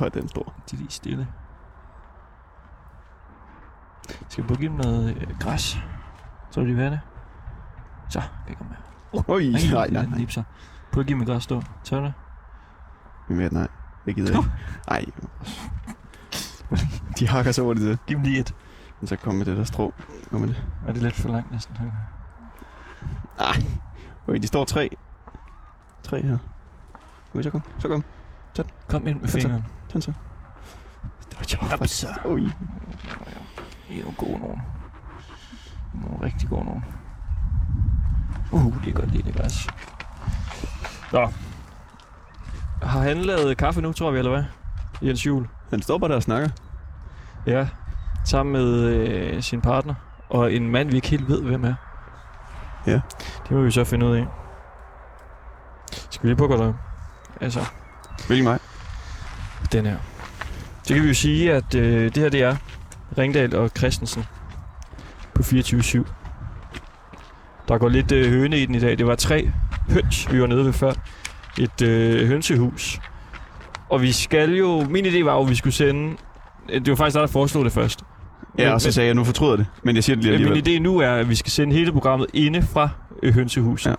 Nej, hvor er den stor. De er lige stille. Skal vi at give dem noget øh, græs? Så vil de være det. Så, kan jeg komme med. Oj, nej, nej, nej. Lipser. Prøv at give mig græs, stå. Tør det? Men nej, det gider jeg ikke. Nej. De hakker så hurtigt til. Giv dem lige et. Men så kom med det der strå. Kom med det. Er det lidt for langt næsten? Nej. Okay, de står tre. Tre her. Okay, så kom. Så kom. Kom ind med Så- fingeren. Tag så. Det var jo så. Oj. Det er nogle gode nogen. Nogle rigtig gode nogen. Uh, det er godt lide det græs. Nå. Har han lavet kaffe nu, tror vi, eller hvad? Jens Juhl. Han står bare der og snakker. Ja. Sammen med øh, sin partner. Og en mand, vi ikke helt ved, hvem er. Ja. Det må vi så finde ud af. Skal vi lige gå der? Altså, Hvilken vej? Den her. Så kan vi jo sige, at øh, det her det er Ringdal og Christensen på 24-7. Der går lidt øh, høne i den i dag. Det var tre høns, vi var nede ved før. Et øh, hønsehus. Og vi skal jo... Min idé var jo, at vi skulle sende... øh, Det var faktisk dig, der foreslog det først. Ja, og så sagde jeg, nu fortryder det. Men jeg siger det lige Ja, min alligevel. idé nu er, at vi skal sende hele programmet inde fra øh, hønsehuset. Ja.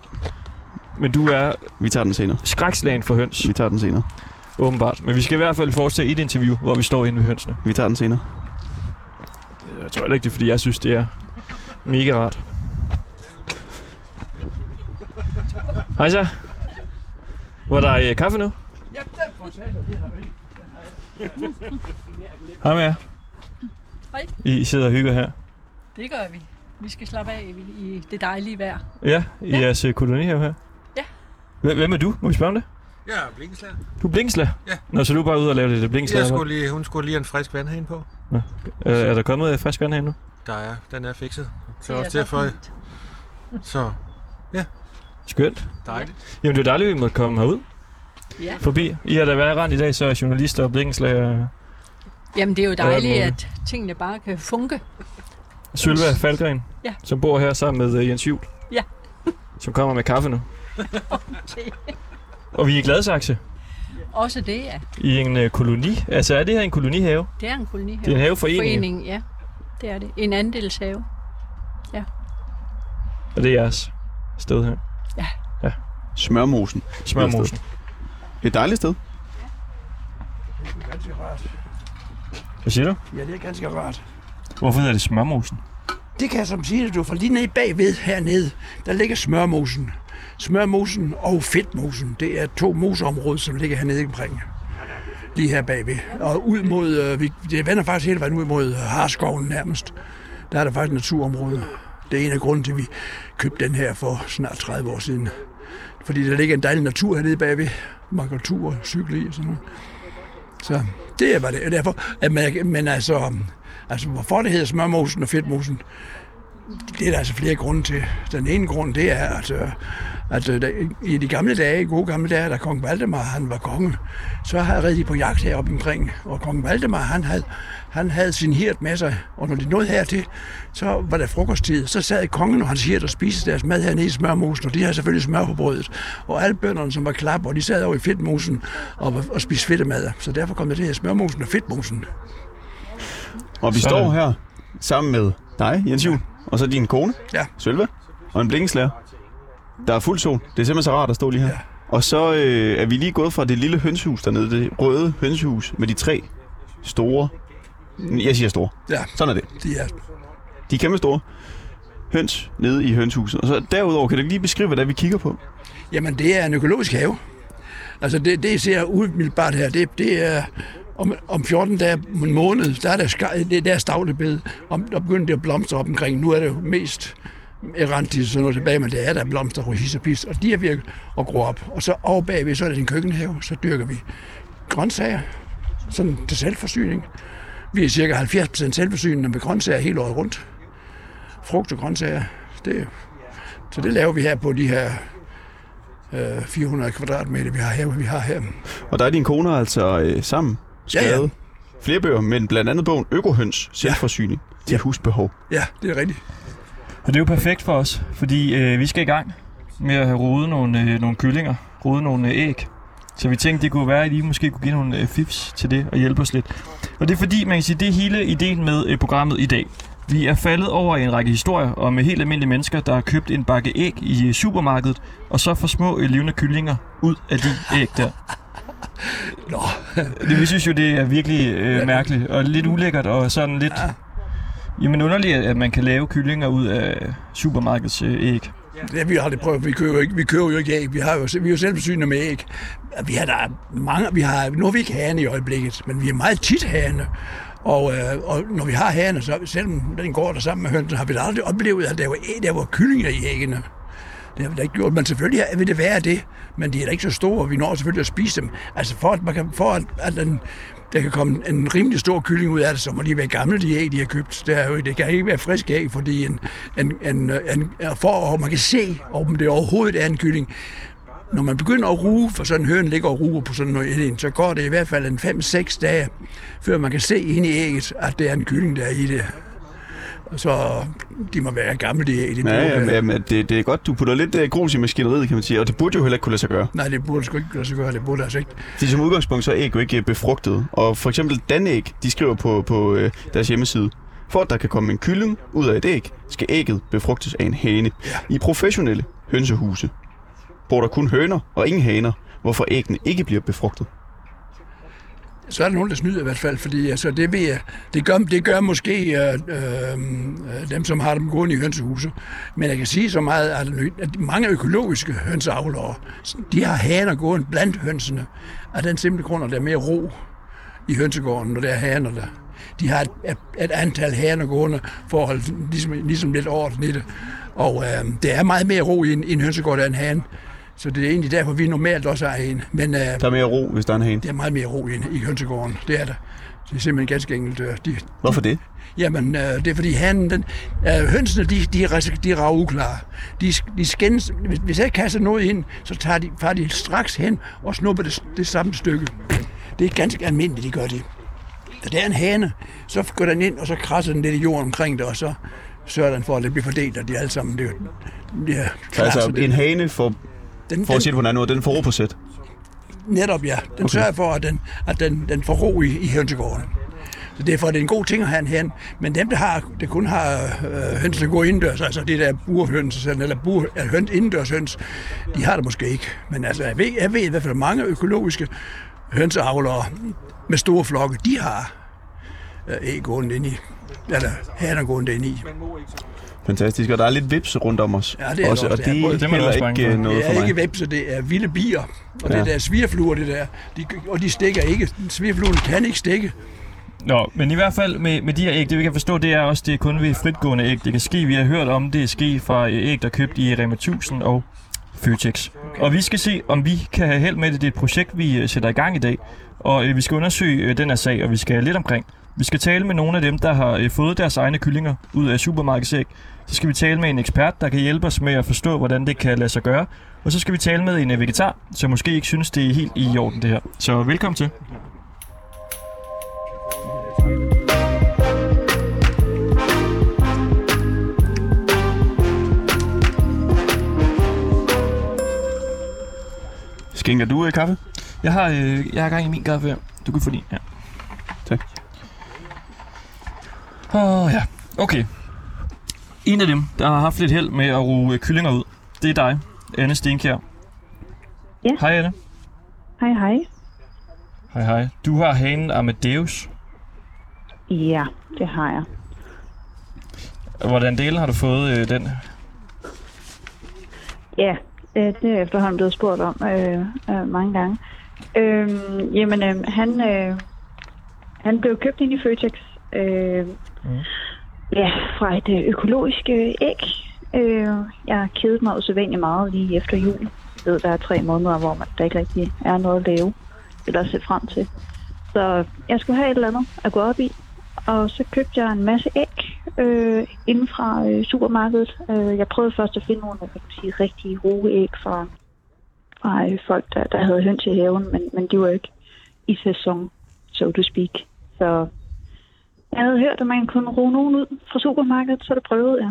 Men du er Vi tager den senere. skrækslagen for høns, Vi tager den senere. Åbenbart. Men vi skal i hvert fald fortsætte et interview, hvor vi står inde ved hønsene. Vi tager den senere. Jeg tror heller ikke, det er, fordi jeg synes, det er mega rart. Hej så. Var der øh, kaffe nu? Hej med jer. Hej. I sidder og hygger her. Det gør vi. Vi skal slappe af i- det dejlige vejr. Ja, i Ja. jeres øh, kolonihave her. Ja. Hvem- Hvem er du? Må vi spørge om det? Ja, blinkeslag. Du er blinkslag? Ja. Nå, så du er bare ude og lave lidt Jeg blinkslag? skulle lige, hun skulle lige en frisk vandhane på. Øh, er der kommet øh, frisk vand herinde nu? Der er, den er fikset. Så Det er også derfor, så Skønt. dejligt. Jamen, det er dejligt, at vi måtte komme herud Ja. forbi. I har da været rent i dag, så er journalister og blinkenslag. Jamen, det er jo dejligt, Ja, at tingene bare kan funke. Sylva Falgren, Ja. som bor her sammen med øh, Jens Juhl. Ja. som kommer med kaffe nu. Og vi er i Gladsaxe, Også det, ja. i en øh, koloni. Altså, er det her en kolonihave? Det er en kolonihave. Det er en haveforening, Forening, ja. Det er det. En andelshave. og det er jeres sted her. Smørmosen. Smørmosen. Et dejligt sted. Ganske rart. Hvad siger du? Ja, det er ganske rart. Hvorfor hedder det smørmosen? Det kan jeg som sige, at du får lige nede bagved hernede, der ligger smørmosen. Smørmosen og fedtmosen, det er to moseområder, som ligger hernede omkring. Lige her bagved. Og ud mod, øh, vi, det vender faktisk hele vejen ud mod øh, Harskoven nærmest. Der er der faktisk naturområde. Det er en af grunden til, at vi købte den her for snart 30 år siden. Fordi der ligger en dejlig natur hernede bagved. Man kan ture, cykle i og sådan noget. Så det er bare det. Og Derfor, at man, men altså, altså, hvorfor det hedder smørmosen og fedtmosen, det er der altså flere grunde til. Den ene grund, det er, at, øh, at øh, der- i de gamle dage, i gode gamle dage, da kong Valdemar han var konge, så havde de på jagt heroppe omkring. Og kong Valdemar, han havde, han havde sin hirt med sig, og når de nåede hertil, så var der frokosttid. Så sad kongen og hans hirt og spiste deres mad hernede i smørmosen, og de havde selvfølgelig smør på brødet. Og alle bønderne, som var klap, og de sad over i fedtmosen og, og spiste fedtemad. Så derfor kom der det her smørmosen og fedtmosen. Og vi Sådan. står her sammen med dig, Jens Juhl, og så din kone, Ja. Sølve, og en blinkenslager. Der er fuld sol. Det er simpelthen så rart at stå lige her. Ja. Og så øh, er vi lige gået fra det lille hønsehus dernede, det røde hønsehus med de tre store, jeg siger store, Ja, sådan er det. de er De er kæmpe store høns nede i hønshuset. Og så derudover, kan du lige beskrive, hvad det er, vi kigger på? Jamen, det er en økologisk have. Altså, det, det ser umiddelbart her, det, det er om, om 14 dage, en måned, der er der, det, er deres stavlebed, om, der begynder det at blomstre op omkring. Nu er det jo mest erantis sådan noget tilbage, men det er der blomster og his og pis, og de er ved at gro op. Og så over bagved, så er det en køkkenhave, så dyrker vi grøntsager, sådan til selvforsyning. Vi er cirka 70% selvforsynende med grøntsager hele året rundt. Frugt og grøntsager, det, så det laver vi her på de her øh, 400 kvadratmeter, vi har her. Vi har her. Og der er din kone altså øh, sammen Ja, ja. skrevet flere bøger, men blandt andet bogen Økohøns, selvforsyning til husbehov. Ja, det er rigtigt. Og det er jo perfekt for os, fordi øh, vi skal i gang med at have rodet nogle, øh, nogle kyllinger, rodet nogle øh, æg. Så vi tænkte, det kunne være, at I måske kunne give nogle øh, fifs til det og hjælpe os lidt. Og det er fordi, man kan sige, det er hele ideen med øh, programmet i dag. Vi er faldet over en række historier om helt almindelige mennesker, der har købt en bakke æg i øh, supermarkedet, og så får små øh, levende kyllinger ud af de æg der. Nå, Det, vi synes jo, det er virkelig øh, mærkeligt og lidt ulækkert og sådan lidt... Jamen underligt, at man kan lave kyllinger ud af supermarkedets øh, æg. det har vi aldrig prøvet. Vi køber jo ikke, vi køber jo ikke æg. Vi, har jo, vi er jo selv forsynet med æg. Vi har der mange, vi har, nu er vi ikke hane i øjeblikket, men vi er meget tit hane. Og, øh, og når vi har hane, så selvom den går der sammen med hønsen, har vi da aldrig oplevet, at der var, æg, der var kyllinger i æggene. Det har vi da ikke gjort, men selvfølgelig vil det være det, men de er da ikke så store, og vi når selvfølgelig at spise dem. Altså for at, man kan, for at, at den, der kan komme en rimelig stor kylling ud af det, så må de være gamle, de æg, de har købt. Det, er jo, det kan ikke være friske æg, fordi en, en, en, en, for at man kan se, om det overhovedet er en kylling. Når man begynder at ruge, for sådan en høne ligger og ruger på sådan noget, ind, så går det i hvert fald en 5-6 dage, før man kan se ind i ægget, at det er en kylling, der er i det. Så de må være gamle, de æg. De Ja, ja, være- men det, det er godt, du putter lidt uh, grus i maskineriet, kan man sige, og det burde jo heller ikke kunne lade sig gøre. Nej, det burde sgu ikke lade sig gøre. Det burde altså ikke. Fordi som udgangspunkt, så er æg jo ikke øh, befrugtet. Og for eksempel Danæg, de skriver på, på øh, deres hjemmeside, for at der kan komme en kylling ud af et æg, skal ægget befrugtes af en hane. I professionelle hønsehuse bor der kun høner og ingen haner, hvorfor æggene ikke bliver befrugtet så er der nogen, der snyder i hvert fald, fordi altså, det, ved jeg, det, gør, det gør måske øh, øh, dem, som har dem gående i hønsehuset. Men jeg kan sige så meget, at, at mange økologiske hønseavlere, de har haner gående blandt hønsene, af den simple grund, at der er mere ro i hønsegården, når der er haner der. De har et, et, et antal haner gående for at holde ligesom, ligesom lidt orden i det. Og øh, det er meget mere ro i en, i en hønsegård, der er en hane. Så det er egentlig derfor, vi normalt også har en. Men øh, Der er mere ro, hvis der er en hane. det er meget mere ro i, i hønsegården. Det er der. Det er simpelthen ganske enkelt. øh, De, Hvorfor det? jamen, øh, det er fordi hanen, den, øh, hønsene, de, de, er, de er uklare. De, de skændes, hvis, hvis jeg kaster noget ind, så tager de, tager de straks hen og snupper det, det samme stykke. Det er ganske almindeligt, de gør det. Så der er en hane, så går den ind, og så krasser den lidt i jorden omkring det, og så sørger den for, at det bliver fordelt, og de alle sammen det, ja, Så altså, en hane for, den, for at sige det på en anden måde, den får ro på sæt. Netop, ja. Den okay. sørger for, at den, at den, den får ro i, i hønsegården. Så derfor er det en god ting at have en hen. Men dem, der, har, der kun har øh, høns, der går indendørs, altså det der burhøns, eller bur, ja, høns, indendørs høns, de har det måske ikke. Men altså, jeg ved, jeg ved i hvert fald, mange økologiske hønseavlere med store flokke, de har øh, æg gående ind i, eller haner gående ind i. Fantastisk, og der er lidt vips rundt om os. Ja, det er der også, også. og Det er det, er Det er ikke for. øh, noget Det for er mig. ikke vepse, det er vilde bier. Og Ja. det der svirfluer, det der, de, og de stikker ikke. Svirfluerne kan ikke stikke. Nå, men i hvert fald med, med de her æg, det vi kan forstå, det er også, det er kun ved fritgående æg. Det kan ske, vi har hørt om, det er ske fra øh, æg, der er købt i Rema 1000 og Føtex. Okay. Og vi skal se, om vi kan have held med det. Det er et projekt, vi øh, sætter i gang i dag. Og øh, vi skal undersøge øh, den her sag, og vi skal lidt omkring. Vi skal tale med nogle af dem, der har øh, fået deres egne kyllinger ud af supermarkedsæg. Så skal vi tale med en ekspert, der kan hjælpe os med at forstå, hvordan det kan lade sig gøre. Og så skal vi tale med en øh, vegetar, som måske ikke synes, det er helt i orden det her. Så velkommen til. Skænker du øh, kaffe? Jeg har, øh, jeg har gang i min kaffe her. Du kan få din. Ja. Tak. Åh, oh, ja. Okay. En af dem, der har haft lidt held med at ruge kyllinger ud, det er dig, Anne Stenkjær. Ja. Hej Anne. Hej, hej. Hej hej. Du har hanen Amadeus. Ja, det har jeg. Hvordan del har du fået øh, den? Ja, øh, det er efterhånden blevet spurgt om øh, øh, mange gange. Øh, jamen, øh, han, øh, han blev købt ind i Føtex. Øh. Ja, fra et øh, økologisk øh, æg. Øh, jeg kedede mig usædvanligt meget lige efter jul. Jeg ved, der er tre måneder, hvor man, der ikke rigtig er noget at lave eller at se frem til. Så jeg skulle have et eller andet at gå op i. Og så købte jeg en masse æg øh, inden fra øh, supermarkedet. Øh, jeg prøvede først at finde nogle hvad kan sige, rigtige roe æg fra, fra øh, folk, der, der havde høns i haven, men, men de var ikke i sæson, so to speak. Så jeg havde hørt, at man kunne roe nogen ud fra supermarkedet, så det prøvede jeg.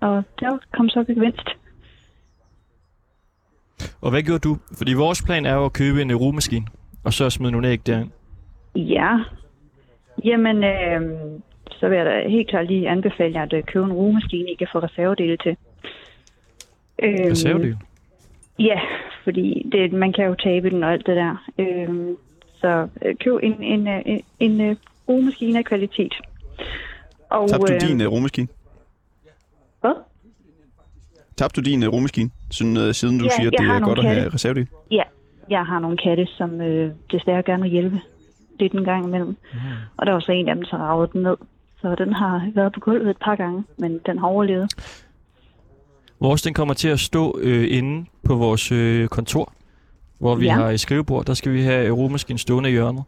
Og der kom så gevinst. Og hvad gjorde du? Fordi vores plan er jo at købe en rugemaskine, og så smide nogle æg derind. Ja. Jamen, øh, så vil jeg da helt klart lige anbefale jer at øh, købe en rugemaskine, I kan få reservedele til. Øhm, Reservedel. Ja, fordi det, man kan jo tabe den og alt det der. Øhm, så øh, køb en, en, øh, en, en øh, rugemaskine af kvalitet. Og, Tabte du øh, din rummaskine? Hvad? Tabte du din uh, rummaskine, siden, uh, siden du Ja, siger, at det er godt at have katte. reservedel? Ja, jeg har nogle katte, som øh, desværre gerne vil hjælpe lidt en gang imellem. Mm. Og der var så en af dem, der ravede den ned. Så den har været på gulvet et par gange, men den har overlevet. Vores den kommer til at stå øh, inde på vores øh, kontor, hvor vi Ja. har et skrivebord. Der skal vi have rugemaskinen stående i hjørnet.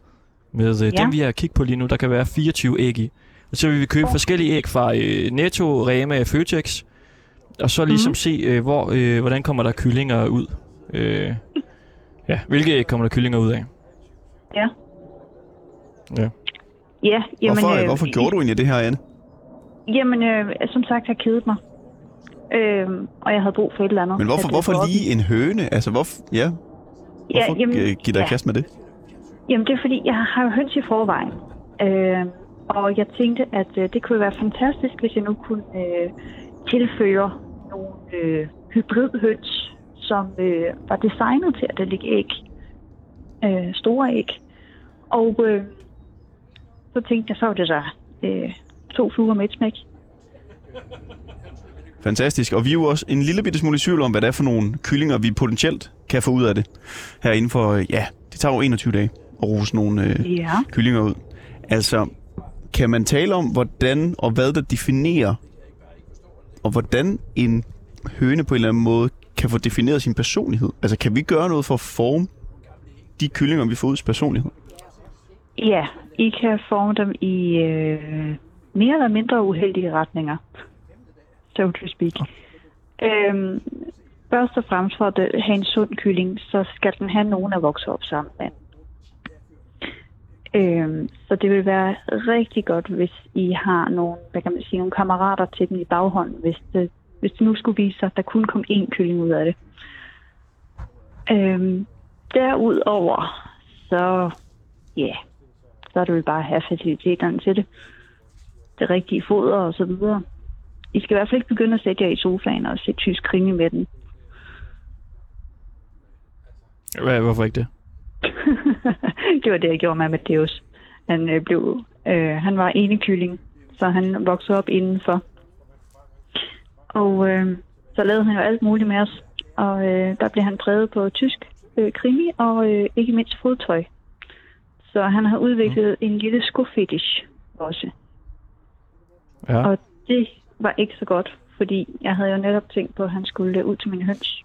Med øh, Ja. dem, vi har kigget på lige nu, der kan være 24 æg i. Og så vil vi købe forskellige æg fra øh, Netto, Rema, Føtex. Og så ligesom Mhm. se, øh, hvor, øh, hvordan kommer der kyllinger ud. Øh, ja, hvilke æg kommer der kyllinger ud af? Ja. Ja. Ja, jamen, Hvorfor, øh, hvorfor gjorde du egentlig det her, Anne? Jamen, øh, som sagt, jeg kedet mig. Øh, og jeg havde brug for et eller andet. Men hvorfor, øh, hvorfor lige en høne? Altså, hvorfor, ja, hvorfor jamen, ja, give dig ja. kast med det? Jamen, det er fordi, jeg har jo høns i forvejen. Øh, og jeg tænkte, at øh, det kunne være fantastisk, hvis jeg nu kunne øh, tilføre nogle øh, hybridhøns, som øh, var designet til at lægge æg. Øh, store æg. Og øh, så tænkte jeg, så var det der øh, to fluer med et smæk. Fantastisk. Og vi er jo også en lille bitte smule i tvivl om, hvad det er for nogle kyllinger, vi potentielt kan få ud af det. Her inden for, øh, ja, det tager jo 21 dage at ruse nogle øh, Ja. kyllinger ud. Altså, kan man tale om, hvordan og hvad der definerer, og hvordan en høne på en eller anden måde kan få defineret sin personlighed? Altså, kan vi gøre noget for at forme de kyllinger, vi får ud personlighed? Ja, I kan forme dem i øh, mere eller mindre uheldige retninger. So to speak. Øhm, først og fremmest for at have en sund kylling, så skal den have nogen at vokse op sammen med. Øhm, så det vil være rigtig godt, hvis I har nogle, hvad kan man sige, nogle kammerater til den i baghånden, hvis det, hvis det nu skulle vise sig, at der kun kom én kylling ud af det. Øhm, derudover, så ja, yeah, så er det vel bare at have faciliteterne til det. Det rigtige foder og så videre. I skal i hvert fald ikke begynde at sætte jer i sofaen og se tysk krimi med den. Hvad, hvorfor ikke det? det var det, jeg gjorde med Amadeus. Han, øh, blev, øh, han var enekylling, så han voksede op indenfor. Og øh, så lavede han jo alt muligt med os. Og øh, der blev han præget på tysk øh, krimi og øh, ikke mindst fodtøj. Så han har udviklet mm. en lille skofetish også. Ja. Og det var ikke så godt, fordi jeg havde jo netop tænkt på, at han skulle ud til min høns.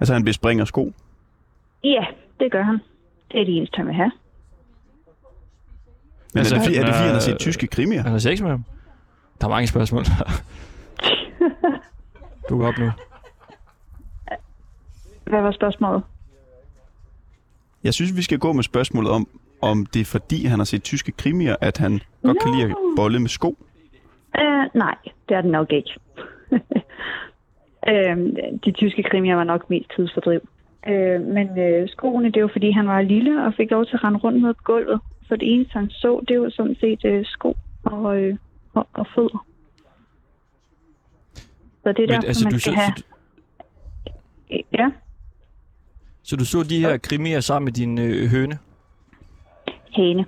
Altså, han bespringer sko. Ja, det gør han. Det er det eneste, han vil have. Men Altså, er, det, fordi- er det fordi, han har set tyske krimier? Han har sex med ham. Der er mange spørgsmål. du går op nu. Hvad var spørgsmålet? Jeg synes, vi skal gå med spørgsmålet om, om det er fordi, han har set tyske krimier, at han godt kan lide at bolle med sko. Uh, nej, det er det nok ikke. uh, de tyske krimier var nok mest tidsfordriv. Uh, men uh, skoene, det var fordi, han var lille og fik lov til at rende rundt ned på gulvet. Så det eneste, han så, det var sådan set uh, sko og, uh, og, og fødder. Så det er derfor, altså, man du skal så, have... Ja, så du så de her krimier sammen med din øh, høne? hane.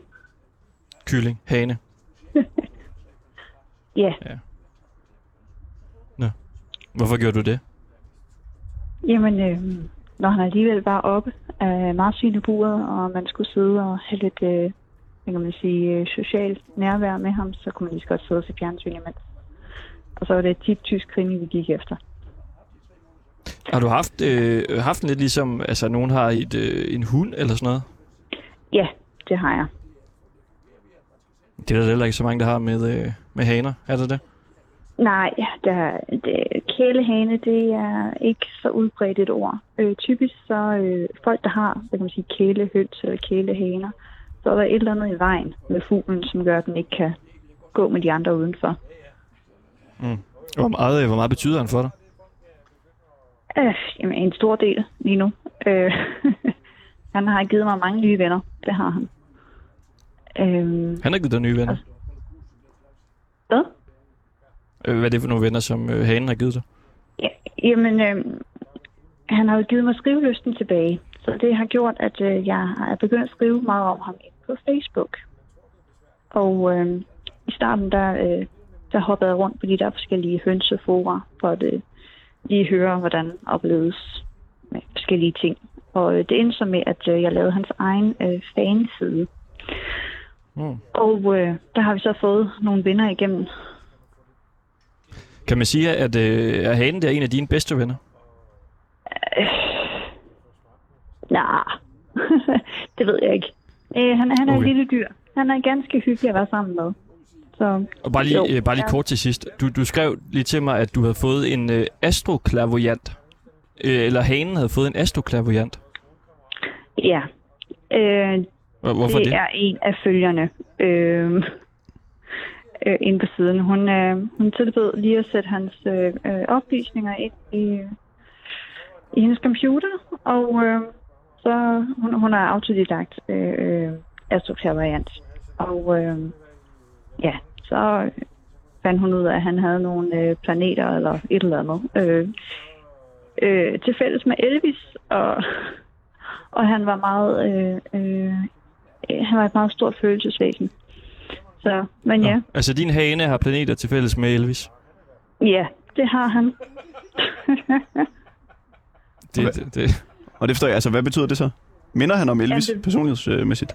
Kylling? Hane? Ja, Hvorfor gjorde du det? jamen, øh, når han alligevel var oppe af marsvineburet, og man skulle sidde og have lidt, øh, hvad kan man sige, øh, socialt nærvær med ham, så kunne man lige så godt sidde og se fjernsyn imens. Og så var det tit tysk krimi, vi gik efter. Har du haft, øh, haft lidt ligesom, altså nogen har et, øh, en hund eller sådan noget? Ja, det har jeg. Det er der heller ikke så mange, der har med, øh, med haner, er det det? Nej, der, det, kælehane, det er ikke så udbredt et ord. Øh, typisk så øh, folk, der har hvad kan man sige, kælehøns eller kælehaner, så er der et eller andet i vejen med fuglen, som gør, at den ikke kan gå med de andre udenfor. Hvor meget, øh, hvor meget betyder han for dig? Øh, jamen, en stor del lige nu. Øh, han har givet mig mange nye venner. Det har han. Øh, Han har givet dig nye venner. hvad? Øh, Hvad er det for nogle venner, som øh, hanen har givet dig? Ja, jamen, øh, han har jo givet mig skrivelysten tilbage. Så det har gjort, at øh, jeg er begyndt at skrive meget om ham på Facebook. Og øh, i starten, der, øh, der hoppede jeg rundt på de der forskellige hønsefora, for at øh, lige høre, hvordan opleves med forskellige ting. Og øh, det endte så med, at øh, jeg lavede hans egen øh, fanside. Mm. Og øh, der har vi så fået nogle venner igennem. Kan man sige, at øh, er hanen der en af dine bedste venner? Nej, det ved jeg ikke. Øh, han, han er okay. En lille dyr. Han er ganske hyggelig at være sammen med. Så Og bare lige, Jo, øh, bare lige ja. kort til sidst. Du, du skrev lige til mig, at du havde fået en øh, astroklavoyant. Øh, eller hanen havde fået en astroklavoyant. ja, øh, Hvor- Hvorfor det, det? er en af følgerne øh, øh, inde på siden. Hun, øh, hun tilbød lige at sætte hans øh, øh, oplysninger ind i, i hendes computer, og øh, så hun, hun er autodidakt øh, øh, variant. Og øh, ja, så fandt hun ud af, at han havde nogle øh, planeter eller et eller andet øh, øh, til fælles med Elvis, og, og han var meget øh, øh, øh, han var et meget stort følelsesvæsen. Så, men ja, Nå. Altså, din hane har planeter til fælles med Elvis. ja, det har han. Det, det, det. Og det forstår jeg. Altså, hvad betyder det så? Minder han om Elvis Jamen, det- personlighedsmæssigt?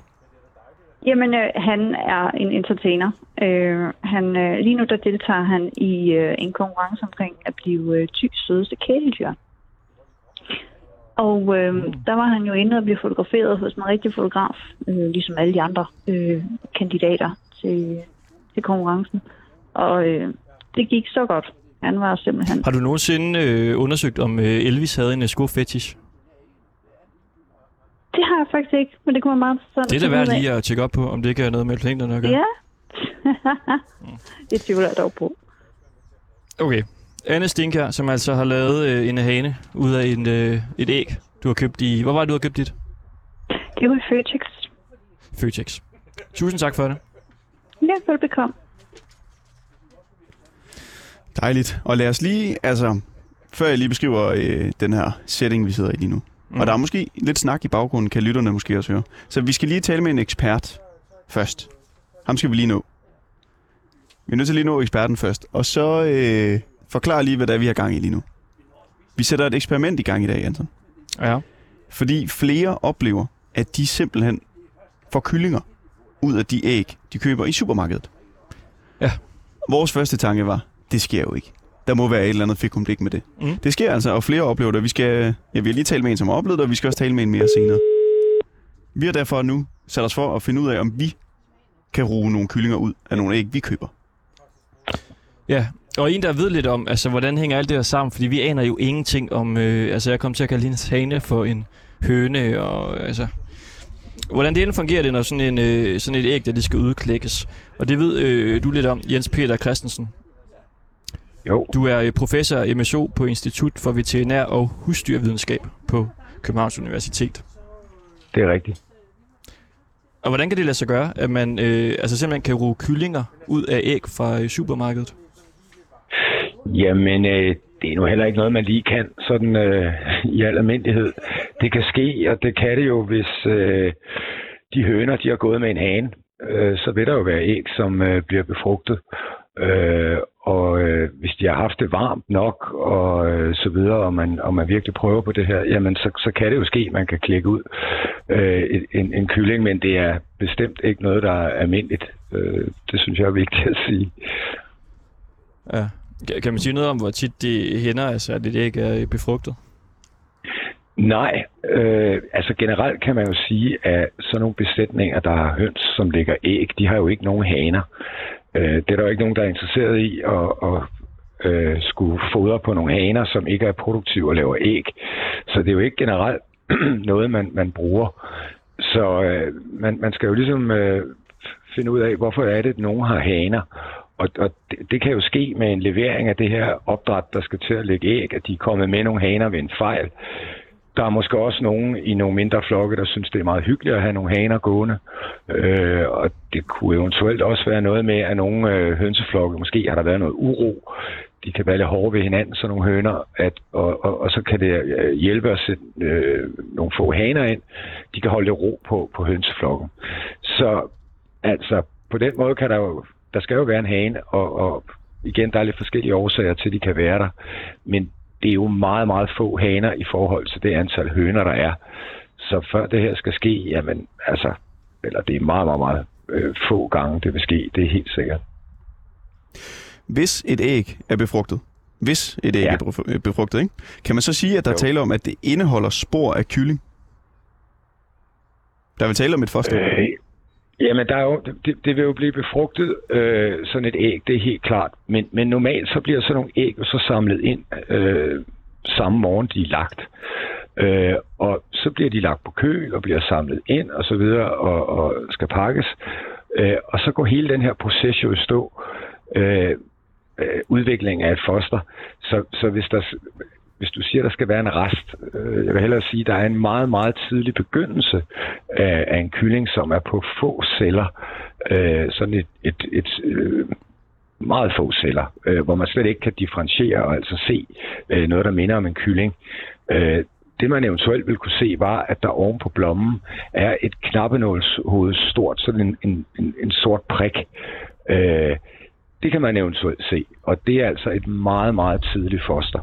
Jamen, øh, han er en entertainer. Øh, han, øh, lige nu der deltager han i øh, en konkurrence omkring at blive øh, tyks sødeste kæledyr. Og øh, der var han jo inde og blive fotograferet hos en rigtig fotograf, øh, ligesom alle de andre øh, kandidater til, til konkurrencen. Og øh, det gik så godt. Han var simpelthen... Har du nogensinde øh, undersøgt, om øh, Elvis havde en øh, skofetish? Det har jeg faktisk ikke, men det kunne man meget interessant Det er da værd lige at tjekke op på, om det ikke har noget med planeterne at gøre. Ja. det tvivler jeg dog på. Okay. Anne Stinkær, som altså har lavet øh, en hane ud af en, øh, et æg, du har købt i... Hvor var det, du har købt dit? Det var i Føtex. Føtex. Tusind tak for det. Ja, velbekomme. Dejligt. Og lad os lige, altså, før jeg lige beskriver øh, den her setting, vi sidder i lige nu. Mm. Og der er måske lidt snak i baggrunden, kan lytterne måske også høre. Så vi skal lige tale med en ekspert først. Ham skal vi lige nå. Vi er nødt til lige at nå eksperten først. Og så øh, forklare lige, hvad det er, vi har gang i lige nu. Vi sætter et eksperiment i gang i dag, Anton. Ja. Fordi flere oplever, at de simpelthen får kyllinger ud af de æg, de køber i supermarkedet. Ja. Vores første tanke var, det sker jo ikke. Der må være et eller andet fikumdik med det. Mm. Det sker altså, og flere oplever det. Vi, skal, ja, vi har lige talt med en, som har oplevet det, og vi skal også tale med en mere senere. Vi har derfor nu sat os for at finde ud af, om vi kan ruge nogle kyllinger ud af nogle æg, vi køber. Ja, og en, der ved lidt om, altså, hvordan hænger alt det her sammen, fordi vi aner jo ingenting om, øh, altså, jeg kom til at kalde hendes hane for en høne, og altså, hvordan det end fungerer det, når sådan, en, øh, sådan et æg, der det skal udklækkes. Og det ved øh, du lidt om, Jens Peter Christensen. Jo, Du er øh, professor MSO på Institut for Veterinær og Husdyrvidenskab på Københavns Universitet. det er rigtigt. Og hvordan kan det lade sig gøre, at man øh, altså simpelthen kan ruge kyllinger ud af æg fra øh, supermarkedet? Jamen, øh, det er nu heller ikke noget, man lige kan sådan øh, i al almindelighed. Det kan ske, og det kan det jo, hvis øh, de høner, de har gået med en hane. Øh, så vil der jo være æg, som øh, bliver befrugtet. Øh, og øh, hvis de har haft det varmt nok og øh, så videre, og man, og man virkelig prøver på det her, jamen så, så kan det jo ske, at man kan klikke ud øh, en- en, en kylling, men det er bestemt ikke noget, der er almindeligt. Øh, det synes jeg er vigtigt at sige. Ja. Kan- man sige noget om, hvor tit de hænder, altså, at det ikke er befrugtet? Nej, øh, altså generelt kan man jo sige, at sådan nogle besætninger, der har høns, som lægger æg, de har jo ikke nogen haner. Øh, det er der jo ikke nogen, der er interesseret i at, at øh, skulle fodre på nogle haner, som ikke er produktive og laver æg. Så det er jo ikke generelt noget, man, man bruger. Så øh, man, man skal jo ligesom øh, finde ud af, hvorfor er det, at nogen har haner og, og det, det kan jo ske med en levering af det her opdræt, der skal til at lægge æg, at de er kommet med nogle haner ved en fejl. Der er måske også nogen i nogle mindre flokke, der synes, det er meget hyggeligt at have nogle haner gående. Øh, og det kunne eventuelt også være noget med, at nogle øh, hønseflokke, måske har der været noget uro. De kan være lidt hårde ved hinanden, så nogle høner, at, og, og, og så kan det øh, hjælpe at sætte øh, nogle få haner ind. De kan holde lidt ro på, på hønseflokken. Så altså, på den måde kan der jo, der skal jo være en hane, og, og igen, der er lidt forskellige årsager til, at de kan være der. Men det er jo meget, meget få haner i forhold til det antal høner, der er. Så før det her skal ske, jamen altså, eller det er meget, meget, meget øh, få gange, det vil ske, det er helt sikkert. Hvis et æg er befrugtet, hvis et æg Ja. er øh, befrugtet, ikke? kan man så sige, at der Jo. taler om, at det indeholder spor af kylling? Der vil tale om et foster. Øh, jamen, der er jo, det, det vil jo blive befrugtet, øh, sådan et æg, det er helt klart. Men, men normalt så bliver sådan nogle æg så samlet ind øh, samme morgen, de er lagt. Øh, og så bliver de lagt på køl og bliver samlet ind og så videre og, og skal pakkes. Øh, og så går hele den her proces jo i stå. Øh, øh, udvikling af et foster. Så, så hvis, der, hvis du siger, der skal være en rest, øh, jeg vil hellere sige, der er en meget, meget tidlig begyndelse af, af en kylling, som er på få celler. Øh, sådan et, et, et øh, meget få celler, øh, hvor man slet ikke kan differentiere og altså se øh, noget, der minder om en kylling. Øh, det man eventuelt ville kunne se, var, at der oven på blommen er et knappenålshoved stort, sådan en, en, en, en sort prik. Øh, det kan man eventuelt se, og det er altså et meget, meget tidligt foster.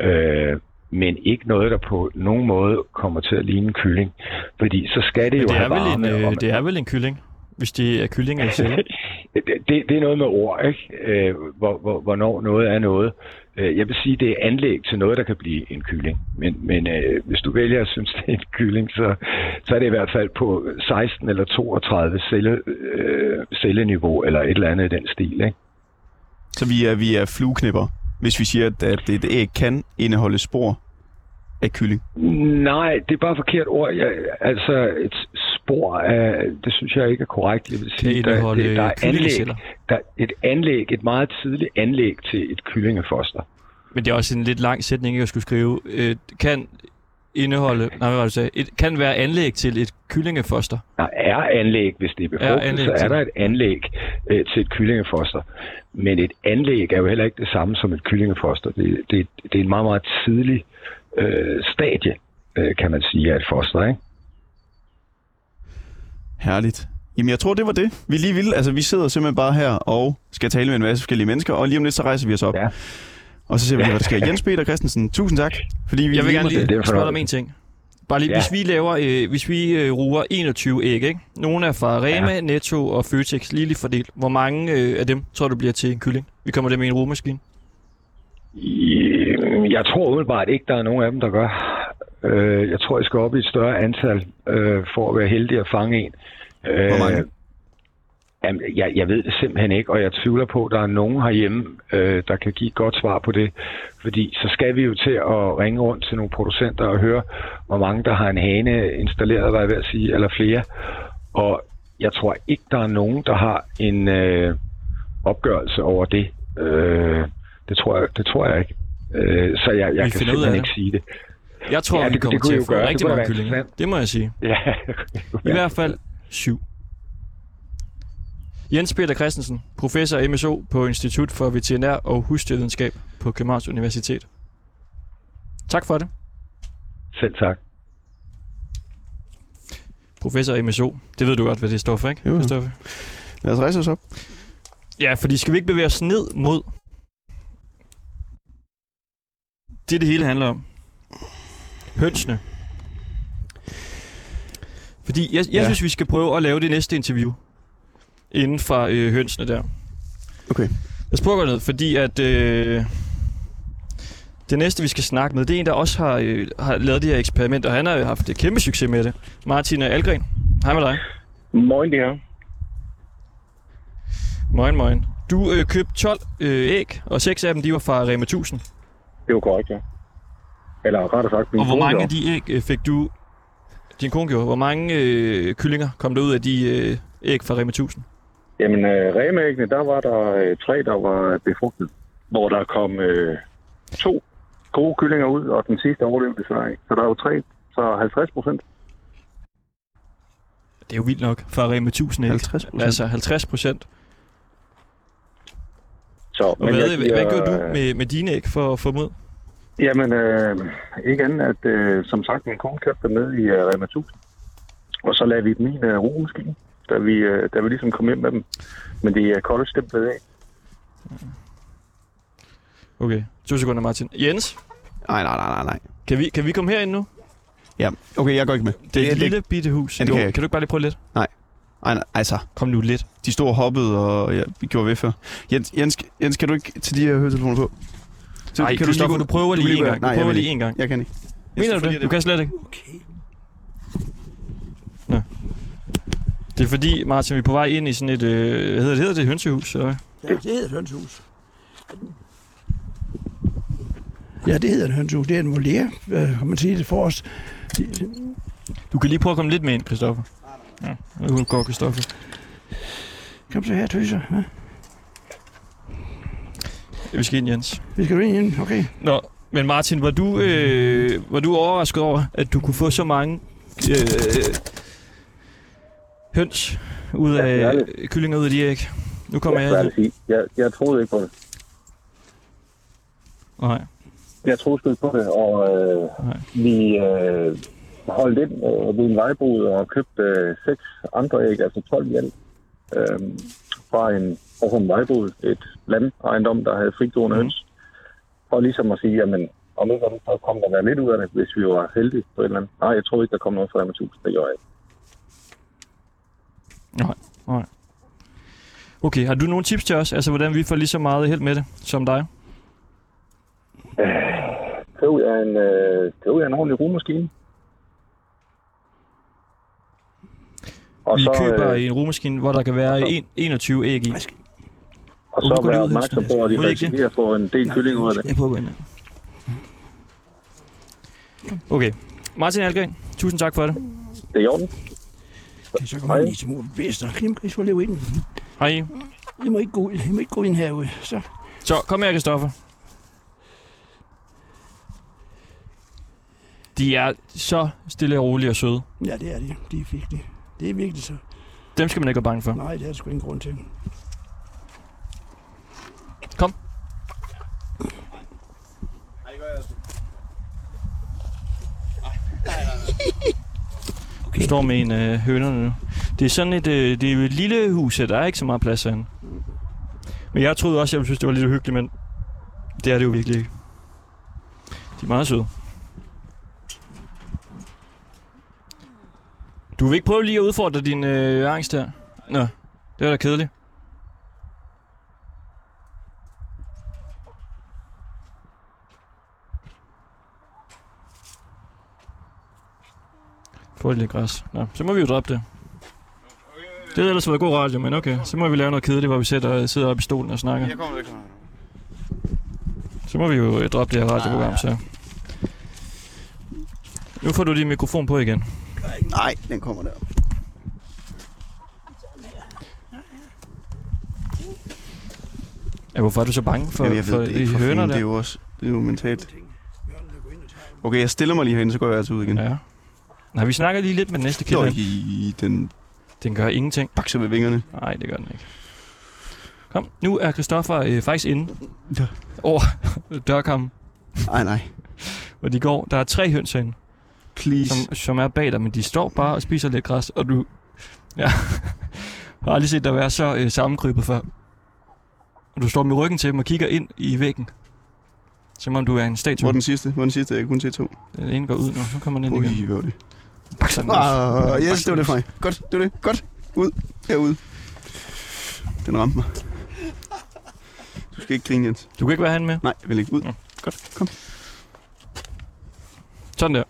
Øh, men ikke noget, der på nogen måde kommer til at ligne en kylling. Fordi så skal det Men jo det er, have vel en, varme. øh, det er vel en kylling, hvis det er kyllinger i celler. det, det, det er noget med ord, ikke? Øh, hvor, hvor, hvornår noget er noget. Øh, jeg vil sige, det er anlæg til noget, der kan blive en kylling. Men, men øh, hvis du vælger at synes, det er en kylling, så, så er det i hvert fald på 16 eller 32 celle, øh, celleniveau, eller et eller andet i den stil, ikke? Så vi er, vi er flueknipper, hvis vi siger, at, at et æg kan indeholde spor af kylling. Nej, det er bare forkert ord. Jeg, altså, et spor af, det synes jeg ikke er korrekt. Jeg vil sige, der, det, der er anlæg, kyllingeceller. der er et anlæg, et meget tidligt anlæg til et kyllingefoster. Men det er også en lidt lang sætning, ikke, at skulle skrive. Øh, kan indeholde... Nej, hvad var det, sagde? Et, kan være anlæg til et kyllingefoster. Der er anlæg, hvis det er befrugtet, anlæg så er der et anlæg øh, til et kyllingefoster. Men et anlæg er jo heller ikke det samme som et kyllingefoster. Det, det, det er en meget, meget tidlig øh, stadie, øh, kan man sige, af et foster, ikke? Herligt. Jamen, jeg tror, det var det, vi lige ville. Altså, vi sidder simpelthen bare her og skal tale med en masse forskellige mennesker, og lige om lidt, så rejser vi os op. Ja. Og så ser vi, hvad der sker. Jens Peter Christensen, tusind tak, fordi vi Jeg vil lige gerne lige det spørge dig om en ting. Bare lige, Ja. hvis vi laver, øh, hvis vi øh, ruger 21 æg, ikke? Nogle er fra Rema, ja. Netto og Føtex, lige lige fordelt. Hvor mange øh, af dem tror du bliver til en kylling? Vi kommer dem i en rugemaskine. Jeg tror umiddelbart ikke, der er nogen af dem, der gør. Øh, Jeg tror, jeg skal op i et større antal øh, for at være heldig at fange en. Øh, Hvor mange? Jamen, jeg, jeg ved det simpelthen ikke, og jeg tvivler på, at der er nogen herhjemme, øh, der kan give et godt svar på det. Fordi så skal vi jo til at ringe rundt til nogle producenter og høre, hvor mange der har en hane installeret, var jeg ved at sige, eller flere. Og jeg tror ikke, der er nogen, der har en øh, opgørelse over det. Øh, det, tror jeg, det tror jeg ikke. Øh, så jeg, jeg Vi kan simpelthen det. ikke sige det. Jeg tror, Ja, ja, vi det- kommer det kunne til at få gøre. Det rigtig mange kyllinger. Det må jeg sige. Ja, I hvert fald syv. Jens Peter Christensen, professor MSO på Institut for Veterinær og Husdyrvidenskab på Københavns Universitet. Tak for det, selv tak. professor MSO. Det ved du godt, hvad det står for, ikke? Jo. Christoffer? Lad os rejse os op. Ja, fordi skal vi ikke bevæge os ned mod det, det hele handler om? Hønsene. Fordi jeg, jeg ja. synes, vi skal prøve at lave det næste interview inden for øh, hønsene der. Okay. At gå ned, fordi at øh, det næste, vi skal snakke med, det er en, der også har, øh, har lavet det her eksperiment, og han har haft et kæmpe succes med det. Martin Algren. Hej med dig. Moin det her. Moin, moin. Du øh, købte 12 øh, æg, og seks af dem, de var fra Rema 1000. Det var korrekt, ja. Eller rettere sagt, min Og hvor mange af de æg øh, fik du, din kone gjorde, hvor mange øh, kyllinger kom der ud af de øh, æg fra Rema 1000? Jamen, øh, remæggene, der var der øh, tre, der var befrugtet, hvor der kom øh, to gode kyllinger ud, og den sidste overlevede desværre ikke. Så der er jo tre, så 50 procent. Det er jo vildt nok for Rema 1000 æg. 50%? Altså 50 procent. Så, Og hvad, jeg giver, hvad gør du øh, med, med dine æg for at få ud? Jamen, øh, ikke andet, at øh, som sagt, min kone købte dem ned i øh, Rema 1000. Og så lavede vi dem i en øh, rugemaskine, da vi, øh, da vi ligesom kom hjem med dem. Men det er koldt stemplet af. Okay, to sekunder Martin. Jens, Nej, nej, nej, nej, nej. kan vi, kan vi komme herind nu? Ja, okay, jeg går ikke med. Det er et det- lille bitte hus. Ja, det kan jeg kan du ikke bare lige prøve lidt? Nej, nej, altså, Kom nu lidt. de stod og hoppede, og ja, vi gjorde ved før. Jens, Jens, Jens, kan du ikke tage de her høretelefoner på? Så Nej, kan Christoffer, gå- du prøver lige kan en gå- gang. Du Nej, jeg prøver lige en gang. Jeg kan ikke. Mener du det? Du kan slet ikke. Okay. Det er fordi, Martin, vi er på vej ind i sådan et, øh, hvad hedder det, hedder det hønsehus? Eller? Ja, det hedder et hønsehus. Ja, det hedder et hønsehus. Det er en voliere, øh, kan man sige det for os. Du kan lige prøve at komme lidt med ind, Christoffer. Ja, nu går Christoffer. Kom så her, tøser. Ja. Vi skal ind, Jens. Vi skal ind igen. Okay. Nå, men Martin, var du, øh, var du overrasket over, at du kunne få så mange øh, høns ud Ja, det af kyllinger ud af de æg? Nu kommer jeg, jeg... jeg, jeg, jeg troede ikke på det. Nej. Jeg troede sgu ikke på det, og øh, Nej. vi øh, holdt ind øh, ved en vejbrud og købte øh, seks andre æg, altså 12 i alt, øh, fra en, fra en vejbrud, et landejendom, der havde frigående mm. høns. Og ligesom at sige, jamen, om ikke andet, så kom der lidt ud af det, hvis vi var heldige på et eller andet. Nej, jeg tror ikke, der kom noget fra 1000, det gjorde jeg ikke. Nej, nej. Okay, har du nogle tips til os? Altså, hvordan vi får lige så meget held med det, som dig? Køb jeg en, øh, køb jeg en ordentlig rugemaskine. Og Vi så, køber øh, en rugemaskine, hvor der kan være en, 21 æg i. og så være opmærksom på, at de risikerer at få en del kylling ud af det. Ind. Okay. Martin Algren, tusind tak for det. Det er i orden. Så kommer jeg lige til mor bedste. Kim, I skal leve ind. Hej. I må ikke gå, I må ikke gå ind herude. Så. Så, kom her, Kristoffer. De er så stille og rolige og søde. Ja, det er de. De er virkelig. Det er virkelig så. Dem skal man ikke være bange for. Nej, det er der sgu ingen grund til. Kom. Du står med en af øh, hønerne nu. Det er sådan et, øh, det er et lille hus, her. der er ikke så meget plads herinde. Men jeg troede også, jeg ville synes, det var lidt uhyggeligt, men det er det jo virkelig ikke. De er meget søde. Du vil ikke prøve lige at udfordre din øh, angst her? Nå, det var da kedeligt. Få lidt græs. Nå, så må vi jo droppe det. Det havde ellers været god radio, men okay. Så må vi lave noget kedeligt, hvor vi sætter, sidder oppe i stolen og snakker. kommer ikke. Så må vi jo øh, droppe det her radioprogram, så. Nu får du din mikrofon på igen. Nej, den kommer der. Ja, hvorfor er du så bange for, Jamen, jeg for ved det de for høner fanden, det er der? jo også det er jo mentalt. Okay, jeg stiller mig lige herinde, så går jeg altså ud igen. Ja. Nej, vi snakker lige lidt med den næste kilde. i den Den gør ingenting. bakser med vingerne. Nej, det gør den ikke. Kom, nu er Christoffer øh, faktisk inde Ja. over dørkammen, Nej, nej. hvor de går. Der er tre høns herinde, Please. som, som er bag dig, men de står bare og spiser lidt græs, og du ja, har aldrig set dig være så øh, sammenkrybet før. Og du står med ryggen til dem og kigger ind i væggen, som om du er en Hvor statue. er den sidste? Hvor den sidste? Jeg kan kun se to. Den ene går ud nu, så kommer den ind igen. Ui, hvor det. Den også. Ah, yes, det var det for mig. Godt, det var det. Godt. Ud. Herude. Den ramte mig. Du skal ikke grine, Jens. Du kan ikke være han med. Nej, jeg vil ikke ud. Nå. Godt, kom. Sådan der.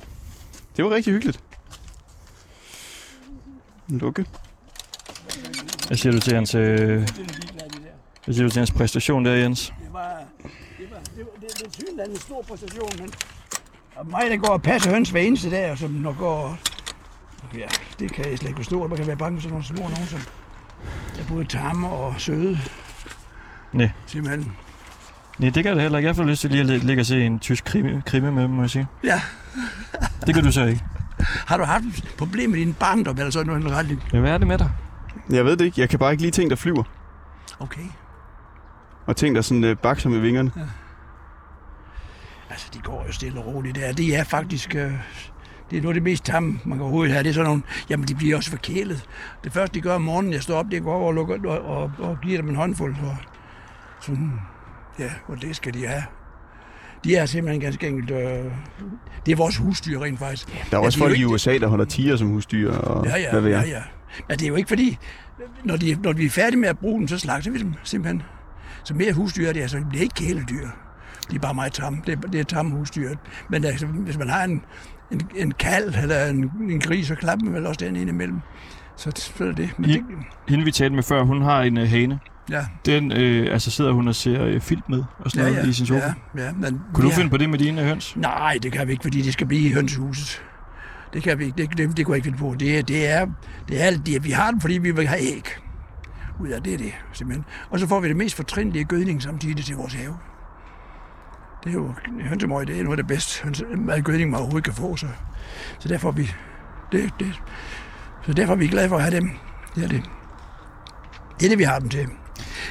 Det var rigtig hyggeligt. Lukke. Hvad siger du til hans, øh, hvad siger du til hans præstation der, Jens? Det var, det var, det var, det, det er en stor præstation, men og mig, der går og passer høns hver eneste dag, og som når går... Ja, det kan jeg slet ikke forstå, at man kan være bange for sådan nogle små nogen, som... både tamme og søde. Nej. Simpelthen. Nej, det kan jeg da heller ikke. Jeg får lyst til lige at ligge og se en tysk krimi, krimi med dem, må jeg sige. Ja. Det kan du så ikke. Har du haft et problem med din barndom, eller sådan noget retning? Men hvad er det med dig? Jeg ved det ikke. Jeg kan bare ikke lide ting, der flyver. Okay. Og ting, der sådan øh, bakser med vingerne. Altså, de går jo stille og roligt der. Det er faktisk... Øh, det er noget af det mest tamme, man kan overhovedet have. Det er sådan nogle... Jamen, de bliver også forkælet. Det første, de gør om morgenen, jeg står op, det er at gå over og, lukker, og, og, og giver dem en håndfuld. Og sådan, ja, og det skal de have. De er simpelthen ganske enkelt... Øh, det er vores husdyr, rent faktisk. Der er Ja, også de er folk i USA, der holder tiger som husdyr. Og Ja, ja, hvad ved ja, jeg. ja. Men det er jo ikke fordi, når, de, når vi er færdige med at bruge dem, så slagter vi dem simpelthen. Så mere husdyr er det, altså, det bliver ikke kæledyr. De er bare meget tamme. Det er, det er tamme husdyr. Men altså, hvis man har en, en, en kalv eller en, en gris, så klapper man vel også den ind imellem. Så, så er det. Men I- det Hende vi talte med før, hun har en uh, hane. ja, Den øh, altså sidder hun og ser øh, film med og sådan ja, noget ja, i sin sofa. ja, ja, men Kunne du har- finde på det med dine høns? Nej, det kan vi ikke, fordi de skal blive i hønsehuset. Det kan vi ikke. Det, det, det kunne jeg ikke finde på. Det, er- det er, det er, det er, vi har dem, fordi vi vil have æg. Ud af det er det, simpelthen. Og så får vi det mest fortrindelige gødning samtidig til vores have. Det er jo, hønsemøg, det er noget af det bedste hønse, mad gødning, man overhovedet kan få. Så, så derfor er vi, det, det, så derfor er vi glade for at have dem. Det er det. Det er det, vi har dem til.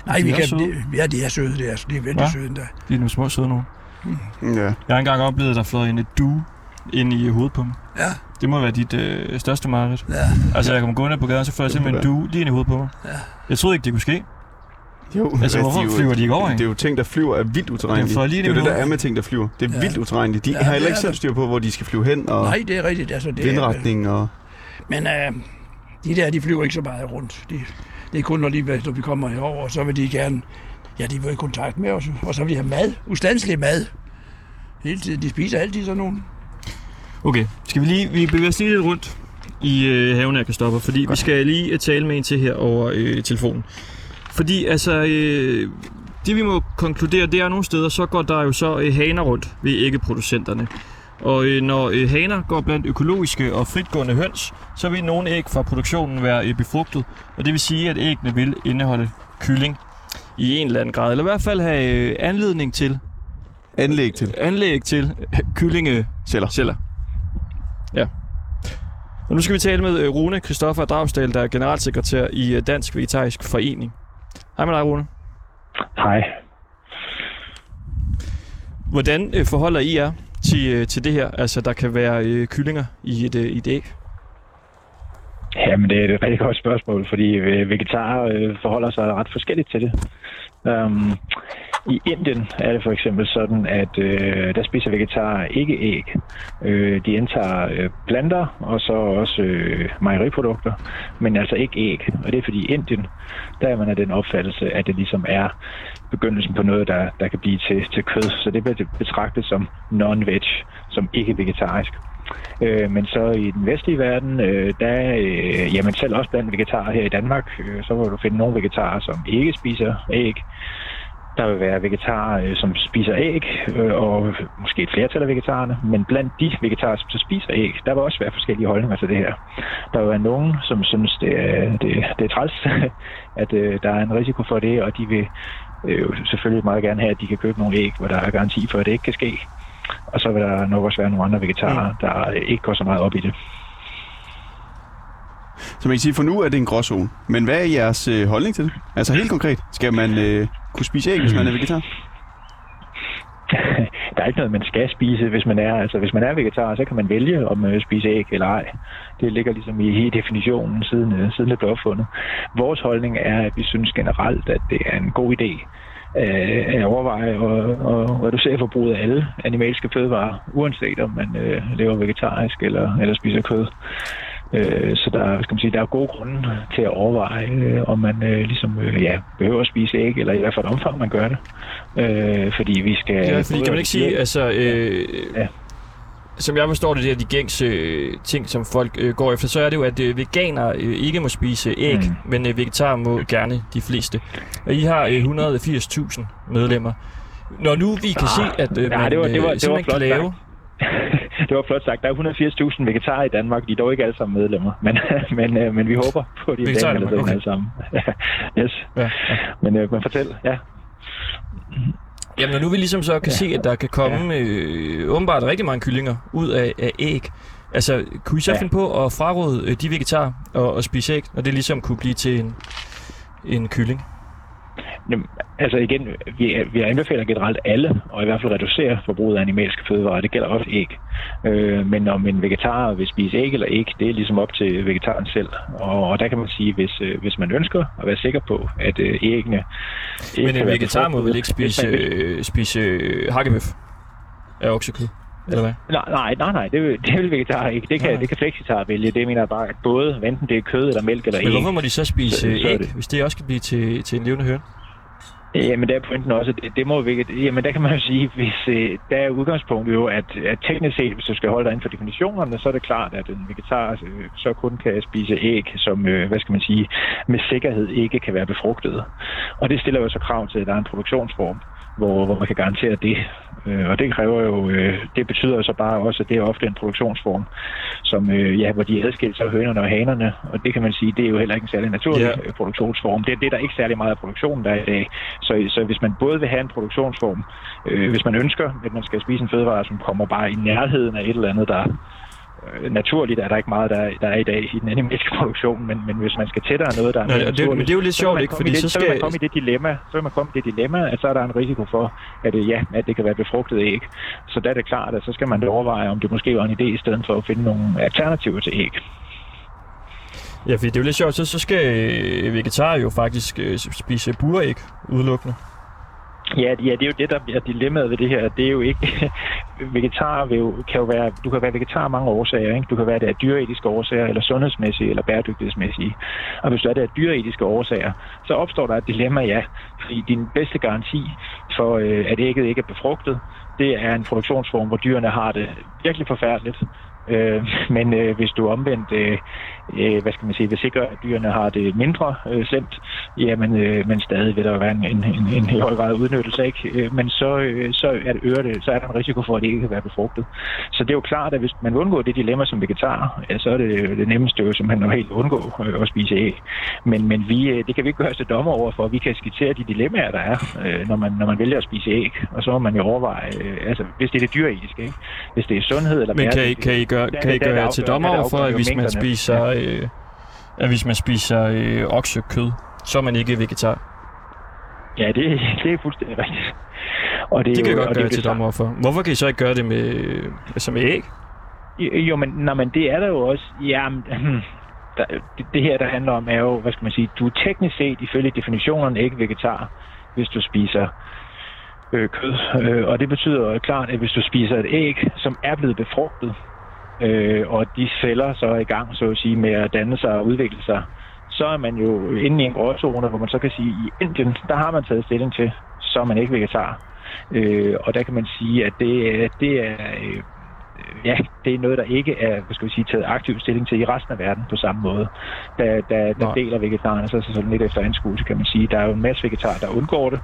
Nej, De vi kan, søde. det, ja, de er søde, det er, det er vældig Hva? søde endda. De er nogle små søde nu. Ja. Jeg har engang oplevet, at der fløj en due ind i hovedet på mig. Ja, Det må være dit øh, største mareridt. ja. Altså, jeg kom gående på gaden, så fløj Det simpelthen en due lige ind i hovedet på mig. Ja. Jeg troede ikke, det kunne ske. Jo, Altså, hvorfor de er jo- flyver de ikke over, Det ikke? er jo ting, der flyver, er vildt utilregnelige. Den fløj lige Det er jo det, der er med ting, der flyver. Det er Ja. vildt utilregneligt. De Ja, har heller det ikke er selv det. styr på, hvor de skal flyve hen, og Nej, det er rigtigt. Altså, det er, vindretning, og... Men øh, de der, de flyver ikke så meget rundt. De, det er kun, når, de, når vi kommer herover, og så vil de gerne... Ja, de vil i kontakt med os, og så vil de have mad. Ustandselig mad. Hele tiden. De spiser altid sådan nogle. Okay, skal vi lige... Vi bevæger os lige lidt rundt i øh, haven her, Kristoffer, fordi vi skal lige øh, tale med en til her over øh, telefonen. Fordi altså, øh, det vi må konkludere, det er nogle steder, så går der jo så øh, haner rundt ved æggeproducenterne. Og øh, når øh, haner går blandt økologiske og fritgående høns, så vil nogle æg fra produktionen være øh, befrugtet. Og det vil sige, at æggene vil indeholde kylling i en eller anden grad. Eller i hvert fald have øh, anledning til, Anlæg til anlæg til øh, kyllinge celler. Ja. Og nu skal vi tale med øh, Rune Christoffer Dragsdal, der er generalsekretær i øh, Dansk Vegetarisk Forening. Hej med dig, Rune. Hej. Hvordan øh, forholder I jer til, øh, til det her? Altså, der kan være øh, kyllinger i et, øh, i et æg. Jamen, det er et rigtig godt spørgsmål, fordi øh, vegetarer øh, forholder sig ret forskelligt til det. Um, i Indien er det for eksempel sådan, at øh, der spiser vegetarer ikke æg. Øh, de indtager øh, planter og så også øh, mejeriprodukter, men altså ikke æg. Og det er fordi i Indien, der er man af den opfattelse, at det ligesom er begyndelsen på noget, der, der kan blive til, til kød. Så det bliver betragtet som non-veg, som ikke vegetarisk. Øh, men så i den vestlige verden, øh, der, øh, jamen selv også blandt vegetarer her i Danmark, øh, så vil du finde nogle vegetarer, som ikke spiser æg. Der vil være vegetarer, øh, som spiser æg, øh, og måske et flertal af vegetarerne, men blandt de vegetarer, som så spiser æg, der vil også være forskellige holdninger til det her. Der vil være nogen, som synes, det er, det, det er træls, at øh, der er en risiko for det, og de vil øh, selvfølgelig meget gerne have, at de kan købe nogle æg, hvor der er garanti for, at det ikke kan ske. Og så vil der nok også være nogle andre vegetarer, der ikke går så meget op i det. Så man kan sige, for nu er det en gråzone. Men hvad er jeres øh, holdning til det? Altså helt konkret, skal man øh, kunne spise æg, hvis man er vegetar? der er ikke noget, man skal spise, hvis man er, altså hvis man er vegetar, så kan man vælge, om man vil spise æg eller ej. Det ligger ligesom i definitionen, siden, øh, siden det blev opfundet. Vores holdning er, at vi synes generelt, at det er en god idé øh, at overveje og, og reducere forbruget af alle animalske fødevarer, uanset om man øh, lever vegetarisk eller, eller spiser kød. Øh, så der, skal man sige, der er gode grunde til at overveje, øh, om man øh, ligesom, øh, ja, behøver at spise æg, eller i hvert fald omfang, man gør det. Øh, fordi vi skal... Ja, fordi kan man ikke sige, altså... Øh, Ja. Som jeg forstår det, det er de gængse øh, ting, som folk øh, går efter, så er det jo, at øh, veganere øh, ikke må spise æg, mm. Men øh, vegetarer må gerne de fleste. Og I har øh, 180.000 medlemmer. Når nu vi kan Ah, se, at øh, man det var- det var- det var flot kan lave... det var flot sagt. Der er 180.000 vegetarer i Danmark. De er dog ikke alle sammen medlemmer. Men, men, øh, men vi håber på, at de er okay. alle sammen. yes. Ja, ja. Men, øh, men fortæl, ja. Jamen, når nu vi ligesom så kan ja. se, at der kan komme øh, åbenbart rigtig mange kyllinger ud af, af æg, altså, kunne I så ja. Ja. finde på at fraråde øh, de vegetarer og, og spise æg, når det ligesom kunne blive til en, en kylling? Jamen, altså igen, vi, vi anbefaler generelt alle, og i hvert fald reducere forbruget af animalske fødevarer. Det gælder også æg. Øh, men om en vegetar vil spise æg eller ikke, det er ligesom op til vegetaren selv. Og, og der kan man sige, hvis, øh, hvis man ønsker at være sikker på, at øh, æggene... ikke Men en vegetar må vel ikke spise, øh, spise øh, hakkebøf af oksekød, eller hvad? Nej, nej, nej, nej, det vil, det vil vegetar ikke. Det kan, Nej. det kan flexitar vælge. Det mener jeg bare, at både, enten det er kød eller mælk eller Men æg, hvorfor må de så spise Så- så æg, det- hvis det også kan blive til, til en levende høne? Jamen, der er pointen også, det, det må vi, jamen, der kan man jo sige, hvis øh, der er udgangspunktet jo, at, at teknisk set, hvis du skal holde dig inden for definitionerne, så er det klart, at en vegetar øh, så kun kan spise æg, som, øh, hvad skal man sige, med sikkerhed ikke kan være befrugtet. Og det stiller jo så krav til, at der er en produktionsform, hvor, hvor man kan garantere det. Øh, og det kræver jo, øh, det betyder så bare også, at det er ofte en produktionsform, som, øh, ja, hvor de adskiller sig hønerne og hanerne, og det kan man sige, det er jo heller ikke en særlig naturlig Ja. yeah. produktionsform. Det, det er der ikke særlig meget af produktionen, der er i dag. Så, så hvis man både vil have en produktionsform, øh, hvis man ønsker, at man skal spise en fødevare, som kommer bare i nærheden af et eller andet, der øh, naturligt er der ikke meget, der, er- der er i dag i den animalske produktion, men, men hvis man skal tættere noget, der er Nå, mere og det er men det er jo lidt sjovt, ikke? Fordi det, så så vil man skal- komme i det dilemma, så vil man komme i det dilemma, at så er der en risiko for, at, øh, ja, at det kan være befrugtet æg. Så der er det klart, at så skal man overveje, om det måske var en idé i stedet for at finde nogle alternativer til æg. Ja, fordi det er jo lidt sjovt, så, så skal øh, vegetarer jo faktisk øh, spise buræg udelukkende. Ja, ja, det er jo det, der bliver dilemmaet ved det her. Det er jo ikke... Vegetar vil jo, kan jo være... Du kan være vegetar af mange årsager, ikke? Du kan være det af dyreetiske årsager, eller sundhedsmæssige, eller bæredygtighedsmæssige. Og hvis du er det af dyreetiske årsager, så opstår der et dilemma, ja. Fordi din bedste garanti for, øh, at ægget ikke er befrugtet, det er en produktionsform, hvor dyrene har det virkelig forfærdeligt. Øh, men øh, hvis du omvendt, øh, øh, hvad skal man sige, vil sikre, at dyrene har det mindre øh, slemt, jamen, øh, men stadig vil der være en, en, en, en høj grad udnyttelse, ikke? Øh, men så, øh, så, er det, øger det, så er der en risiko for, at det ikke kan være befrugtet. Så det er jo klart, at hvis man vil undgå det dilemma som vegetar, ja, så er det det nemmeste jo simpelthen at helt undgå øh, at spise æg. Men, men vi, øh, det kan vi ikke gøre os til dommer over for. Vi kan skitsere de dilemmaer, der er, øh, når, man, når man vælger at spise æg. Og så må man jo overveje, øh, altså hvis det er det dyreetiske, ikke? hvis det er sundhed eller Men kan I, kan I gøre, kan I gøre jer til dommer er over for, at hvis man spiser, øh, at hvis man spiser øh, oksekød, så er man ikke vegetar? Ja, det, det er fuldstændig rigtigt. Og Det kan jeg jo- godt gøre det til er det dommer for. Hvorfor kan I så ikke gøre det med, altså med æg? Jo, jo, men, nej, men det er der jo også. Jamen, der, det, det her, der handler om, er jo, hvad skal man sige, du er teknisk set ifølge definitionerne ikke vegetar, hvis du spiser øh, kød. Øh, og det betyder jo klart, at hvis du spiser et æg, som er blevet befrugtet, øh, og de celler så er i gang, så at sige, med at danne sig og udvikle sig, så er man jo inde i en gråzone, hvor man så kan sige, at i Indien, der har man taget stilling til, så er man ikke vegetar. Øh, og der kan man sige, at det, er- det er øh, ja, det er noget, der ikke er hvad skal vi sige, taget aktiv stilling til i resten af verden på samme måde. Der, der, der deler vegetarerne så sådan lidt efter anskuelse, kan man sige. Der er jo en masse vegetarer, der undgår det,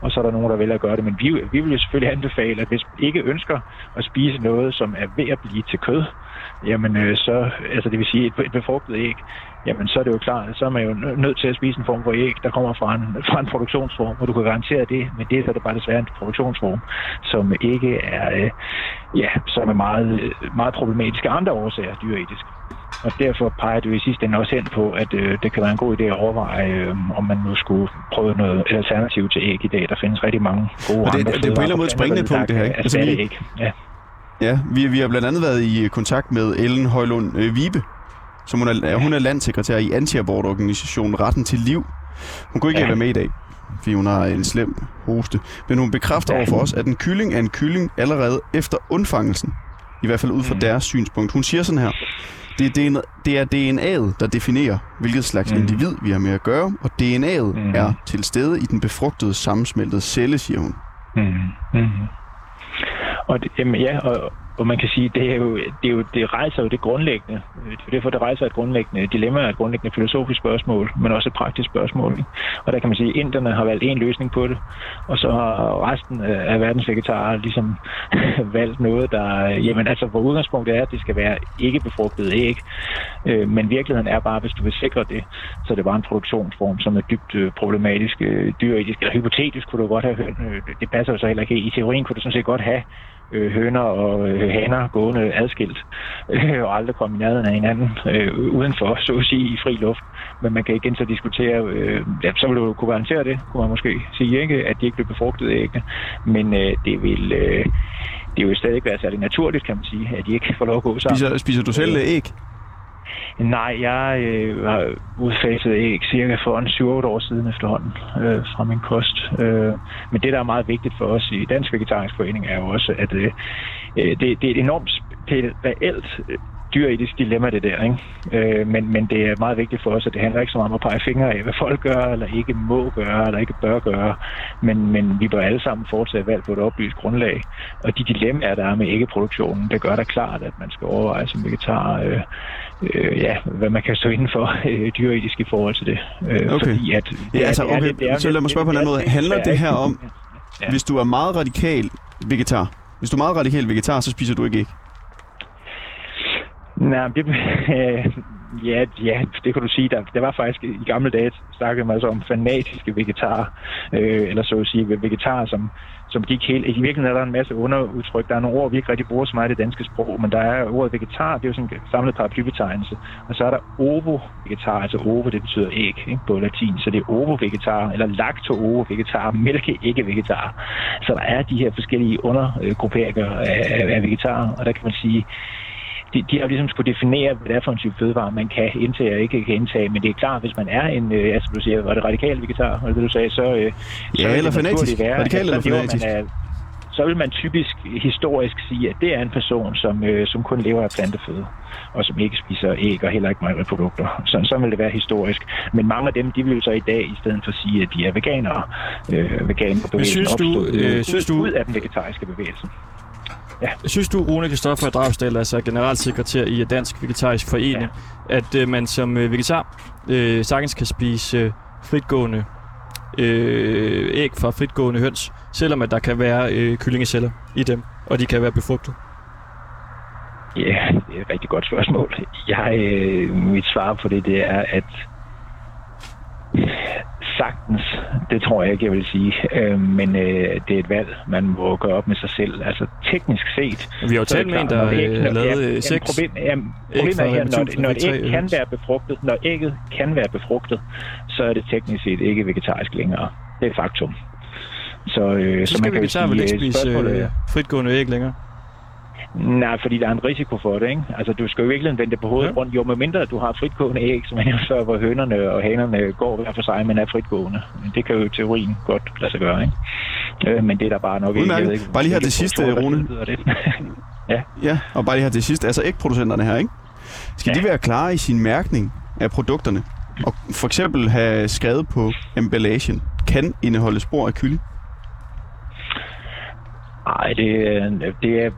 og så er der nogen, der vælger at gøre det. Men vi, vi vil jo selvfølgelig anbefale, at hvis man ikke ønsker at spise noget, som er ved at blive til kød, jamen øh, så, altså det vil sige et, et befrugtet æg, jamen så er det jo klart, så er man jo nø- nødt til at spise en form for æg, der kommer fra en, fra en produktionsform, hvor du kan garantere det, men det er så det bare desværre en produktionsform, som ikke er, øh, ja, som er meget, meget problematisk af andre årsager dyreetisk. Og derfor peger det jo i sidste ende også hen på, at øh, det kan være en god idé at overveje, øh, om man nu skulle prøve noget et alternativ til æg i dag. Der findes rigtig mange gode Og det- andre det er på en eller anden måde et springende punkt, det her, ikke? Altså, Altså, vi-. Ja. Ja, vi, vi har blandt andet været i kontakt med Ellen Højlund øh, Vibe, som hun er, hun er landsekretær i antiabortorganisationen Retten til Liv. Hun kunne ikke Ja. være med i dag, fordi hun har en slem hoste. Men hun bekræfter Ja. over for os, at en kylling er en kylling allerede efter undfangelsen. I hvert fald ud fra Mm. deres synspunkt. Hun siger sådan her. Det er, DNA, det er DNA'et, der definerer, hvilket slags Mm. individ vi har med at gøre, og DNA'et Mm. er til stede i den befrugtede sammensmeltede celle, siger hun. Mm. Mm. Og det, jamen, ja, og, og man kan sige, det er jo, det, er jo, det rejser jo det grundlæggende. Øh, det er derfor, det rejser et grundlæggende dilemma, et grundlæggende filosofisk spørgsmål, men også et praktisk spørgsmål. ikke? Og der kan man sige, at inderne har valgt en løsning på det, og så har resten af verdens vegetarer ligesom valgt noget, der, jamen altså, hvor udgangspunktet er, at det skal være ikke befrugtede æg, øh, men virkeligheden er bare, hvis du vil sikre det, så er det bare en produktionsform, som er dybt øh, problematisk, dyretisk, eller hypotetisk kunne du godt have hørt. Det passer jo så heller ikke. I teorien kunne du sådan set godt have øh, høner og øh, haner gående adskilt, øh, og aldrig komme i nærheden af hinanden øh, udenfor, så at sige, i fri luft. Men man kan igen så diskutere, øh, ja, så vil du kunne garantere det, kunne man måske sige, ikke, at de ikke bliver befrugtet æggene. Men øh, det vil... Øh, det vil stadig være særlig naturligt, kan man sige, at de ikke får lov at gå sammen. Spiser, spiser du selv æg? Nej, jeg øh, har udfaset æg cirka for en 7-8 år siden efterhånden øh, fra min kost. Øh, men det, der er meget vigtigt for os i Dansk Vegetarisk Forening, er jo også, at øh, øh det, det er et enormt reelt øh, er i reelt dyretisk dilemma, det der. Ikke? Øh, men, men det er meget vigtigt for os, at det handler ikke så meget om at pege fingre af, hvad folk gør, eller ikke må gøre, eller ikke bør gøre. Men, men vi bør alle sammen foretage valg på et oplyst grundlag. Og de dilemmaer, der er med æggeproduktionen, det gør da klart, at man skal overveje som vegetar, øh, øh, ja, hvad man kan stå inden for øh, dyretisk i forhold til det. Øh, Okay. Fordi at, Ja, altså, det er- okay, det- det er så lad mig spørge på en anden måde. er- Handler det her om, Ja. hvis du er meget radikal vegetar, hvis du er meget radikal vegetar, så spiser du ikke æg? Nej, det, øh, ja, ja, det kan du sige. Der, der var faktisk i gamle dage, snakket man altså om fanatiske vegetarer, øh, eller så at sige vegetarer, som, som gik helt... I virkeligheden er der en masse underudtryk. Der er nogle ord, vi ikke rigtig bruger så meget i det danske sprog, men der er ordet vegetar, det er jo sådan en samlet paraplybetegnelse. Og så er der ovo-vegetar, altså ovo, det betyder æg ikke, på latin, så det er ovo-vegetar, eller lacto-ovo-vegetar, mælke-ikke-vegetar. Så der er de her forskellige undergrupperinger af, af, af vegetarer, og der kan man sige, de, de har jo ligesom skulle definere, hvad det er for en type fødevare, man kan indtage og ikke kan indtage. Men det er klart, hvis man er en, øh, altså du siger, var det radikal vegetar, var det du sagde, så, øh, så Ja, vil eller det fanatisk. Være, Radikal eller så fanatisk? Man af, så vil man typisk historisk sige, at det er en person, som, øh, som kun lever af planteføde, og som ikke spiser æg og heller ikke mejeriprodukter. Så, så vil det være historisk. Men mange af dem, de vil jo så i dag, i stedet for at sige, at de er veganere, øh, veganer Men synes du, øh, synes du- ud af den vegetariske bevægelse. Synes du, Rune Kristoffer Dragstad, altså generalsekretær i Dansk Vegetarisk Forening, ja. at øh, man som øh, vegetar øh, sagtens kan spise øh, fritgående øh, æg fra fritgående høns, selvom at der kan være øh, kyllingeceller i dem, og de kan være befrugtet? Ja, det er et rigtig godt spørgsmål. Jeg, øh, mit svar på det, det er, at sagtens, det tror jeg ikke, jeg vil sige. Øh, men øh, det er et valg, man må gøre op med sig selv. Altså teknisk set... Vi har jo så talt med en, der æg- øh, ja, øh, jamen, seks problem, jamen, æg problemet er her, når, Rema 1000 når et æg kan være befrugtet, når ægget kan være befrugtet, så er det teknisk set ikke vegetarisk længere. Det er faktum. Så, øh, Så så skal man kan jo vegetar vel ikke sige, øh, spise spørgsmålet øh, fritgående æg længere? Nej, fordi der er en risiko for det, ikke? Altså, du skal jo virkelig vende det på hovedet Ja. rundt. Jo, med mindre du har fritgående æg, som nævnte før, hvor hønerne og hanerne går hver for sig, men er fritgående. Det kan jo i teorien godt lade sig gøre, ikke? Øh, men det er der bare nok Udmærket. ved ikke, Bare lige her til sidst, Rune. Det. ja. Ja, og bare lige her til sidst, altså ægproducenterne her, ikke? Skal Ja. de være klare i sin mærkning af produkterne? Og for eksempel have skrevet på emballagen, kan indeholde spor af kylling? Ej, det, er- det er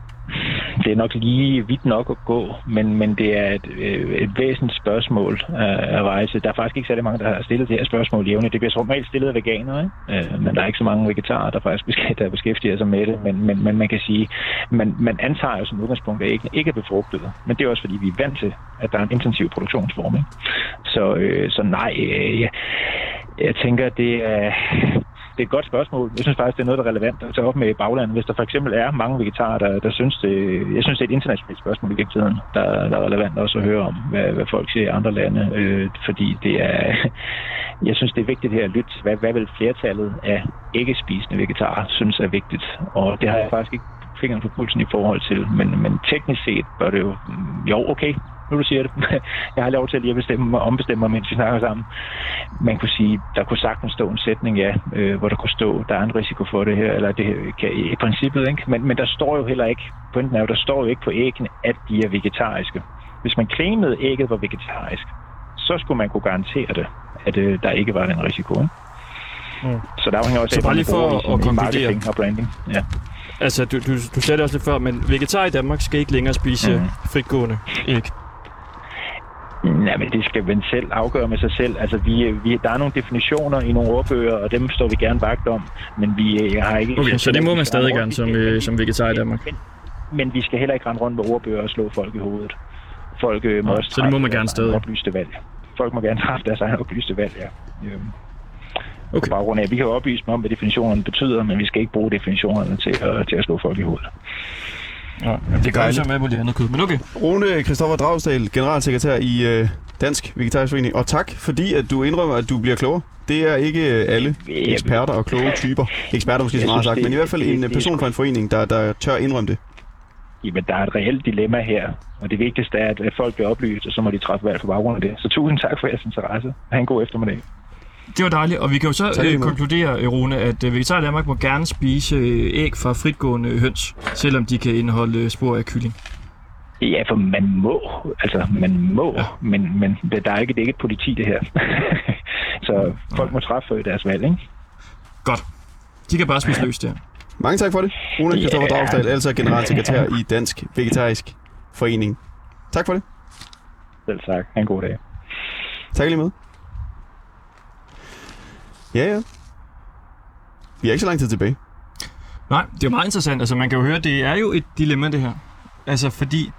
det er nok lige vidt nok at gå, men, men det er et, øh, et væsentligt spørgsmål øh, at rejse. Der er faktisk ikke særlig mange, der har stillet det her spørgsmål jævnligt. Det bliver normalt stillet af veganere, ikke? Øh, men der er ikke så mange vegetarer, der faktisk der beskæftiger sig med det. Men, men, men man kan sige, man, man antager jo som udgangspunkt, at ikke, ikke er befrugtet. Men det er også fordi, vi er vant til, at der er en intensiv produktionsform. Ikke? Så, øh, så nej, øh, jeg, jeg tænker, det er, det er et godt spørgsmål. Jeg synes faktisk, det er noget, der er relevant at tage op med i baglandet. Hvis der for eksempel er mange vegetarer, der, der synes det... Jeg synes, det er et internationalt spørgsmål i virkeligheden, der, der er relevant også at høre om, hvad, hvad folk siger i andre lande. Øh, fordi det er... Jeg synes, det er vigtigt her at lytte hvad, hvad vil flertallet af ikke-spisende vegetarer synes er vigtigt. Og det har jeg faktisk ikke fingeren på pulsen i forhold til. Men, men teknisk set bør det jo... Jo, okay, nu du siger det. Jeg har lov til lige at bestemme ombestemme mig, mens vi snakker sammen. Man kunne sige, der kunne sagtens stå en sætning, ja, øh, hvor der kunne stå, der er en risiko for det her, eller det kan, i princippet, ikke? Men, men der står jo heller ikke, pointen er jo, der står jo ikke på æggene, at de er vegetariske. Hvis man claimede, at ægget var vegetarisk, så skulle man kunne garantere det, at øh, der ikke var den risiko. Ikke? Mm. Så der afhænger også Så af, bare lige for at i konkludere. og branding. Ja. Altså, du, du, du sagde det også lidt før, men vegetar i Danmark skal ikke længere spise mm. fritgående æg. Ja, men det skal man selv afgøre med sig selv. Altså, vi, vi, der er nogle definitioner i nogle ordbøger, og dem står vi gerne bagt om, men vi øh, har ikke... Okay, så det må man stadig gerne som, øh, som vegetar i Danmark. Men, men vi skal heller ikke rende rundt med ordbøger og slå folk i hovedet. Folk øh, må Nå, også så det må man gerne stadig. oplyste valg. Folk må gerne træffe deres egne oplyste valg, ja. Øhm, Okay. På baggrund af, at vi kan oplyse dem om, hvad definitionerne betyder, men vi skal ikke bruge definitionerne til at, til at slå folk i hovedet. Ja, det gør Dejligt. så med alt muligt andet kød, men okay. Rune Christoffer Dragsdal, generalsekretær i øh, Dansk Vegetarisk Forening. Og tak, fordi at du indrømmer, at du bliver klogere. Det er ikke øh, alle eksperter og kloge typer. Eksperter måske så Jeg meget sagt, men i hvert fald en er person fra en forening, der, der tør indrømme det. Jamen, der er et reelt dilemma her, og det vigtigste er, at folk bliver oplyst, og så må de træffe valg på baggrund af det. Så tusind tak for jeres interesse. Ha' en god eftermiddag. Det var dejligt, og vi kan jo så Tak øh, konkludere, øh, Rune, at øh, Vegetar Danmark må gerne spise øh, æg fra fritgående høns, selvom de kan indeholde øh, spor af kylling. Ja, for man må, altså man må, Ja. men, men det, der er ikke, det er ikke et politi, det her. så folk må træffe deres valg, ikke? Godt. De kan bare spise løs der. Mange tak for det. Rune Ja. Christoffer Dragsdal, altså generalsekretær i Dansk Vegetarisk Forening. Tak for det. Selv tak. Ha' en god dag. Tak lige med. Ja, ja. Vi er ikke så lang tid tilbage. Nej, det er meget interessant. Altså, man kan jo høre, det er jo et dilemma, det her. Altså, fordi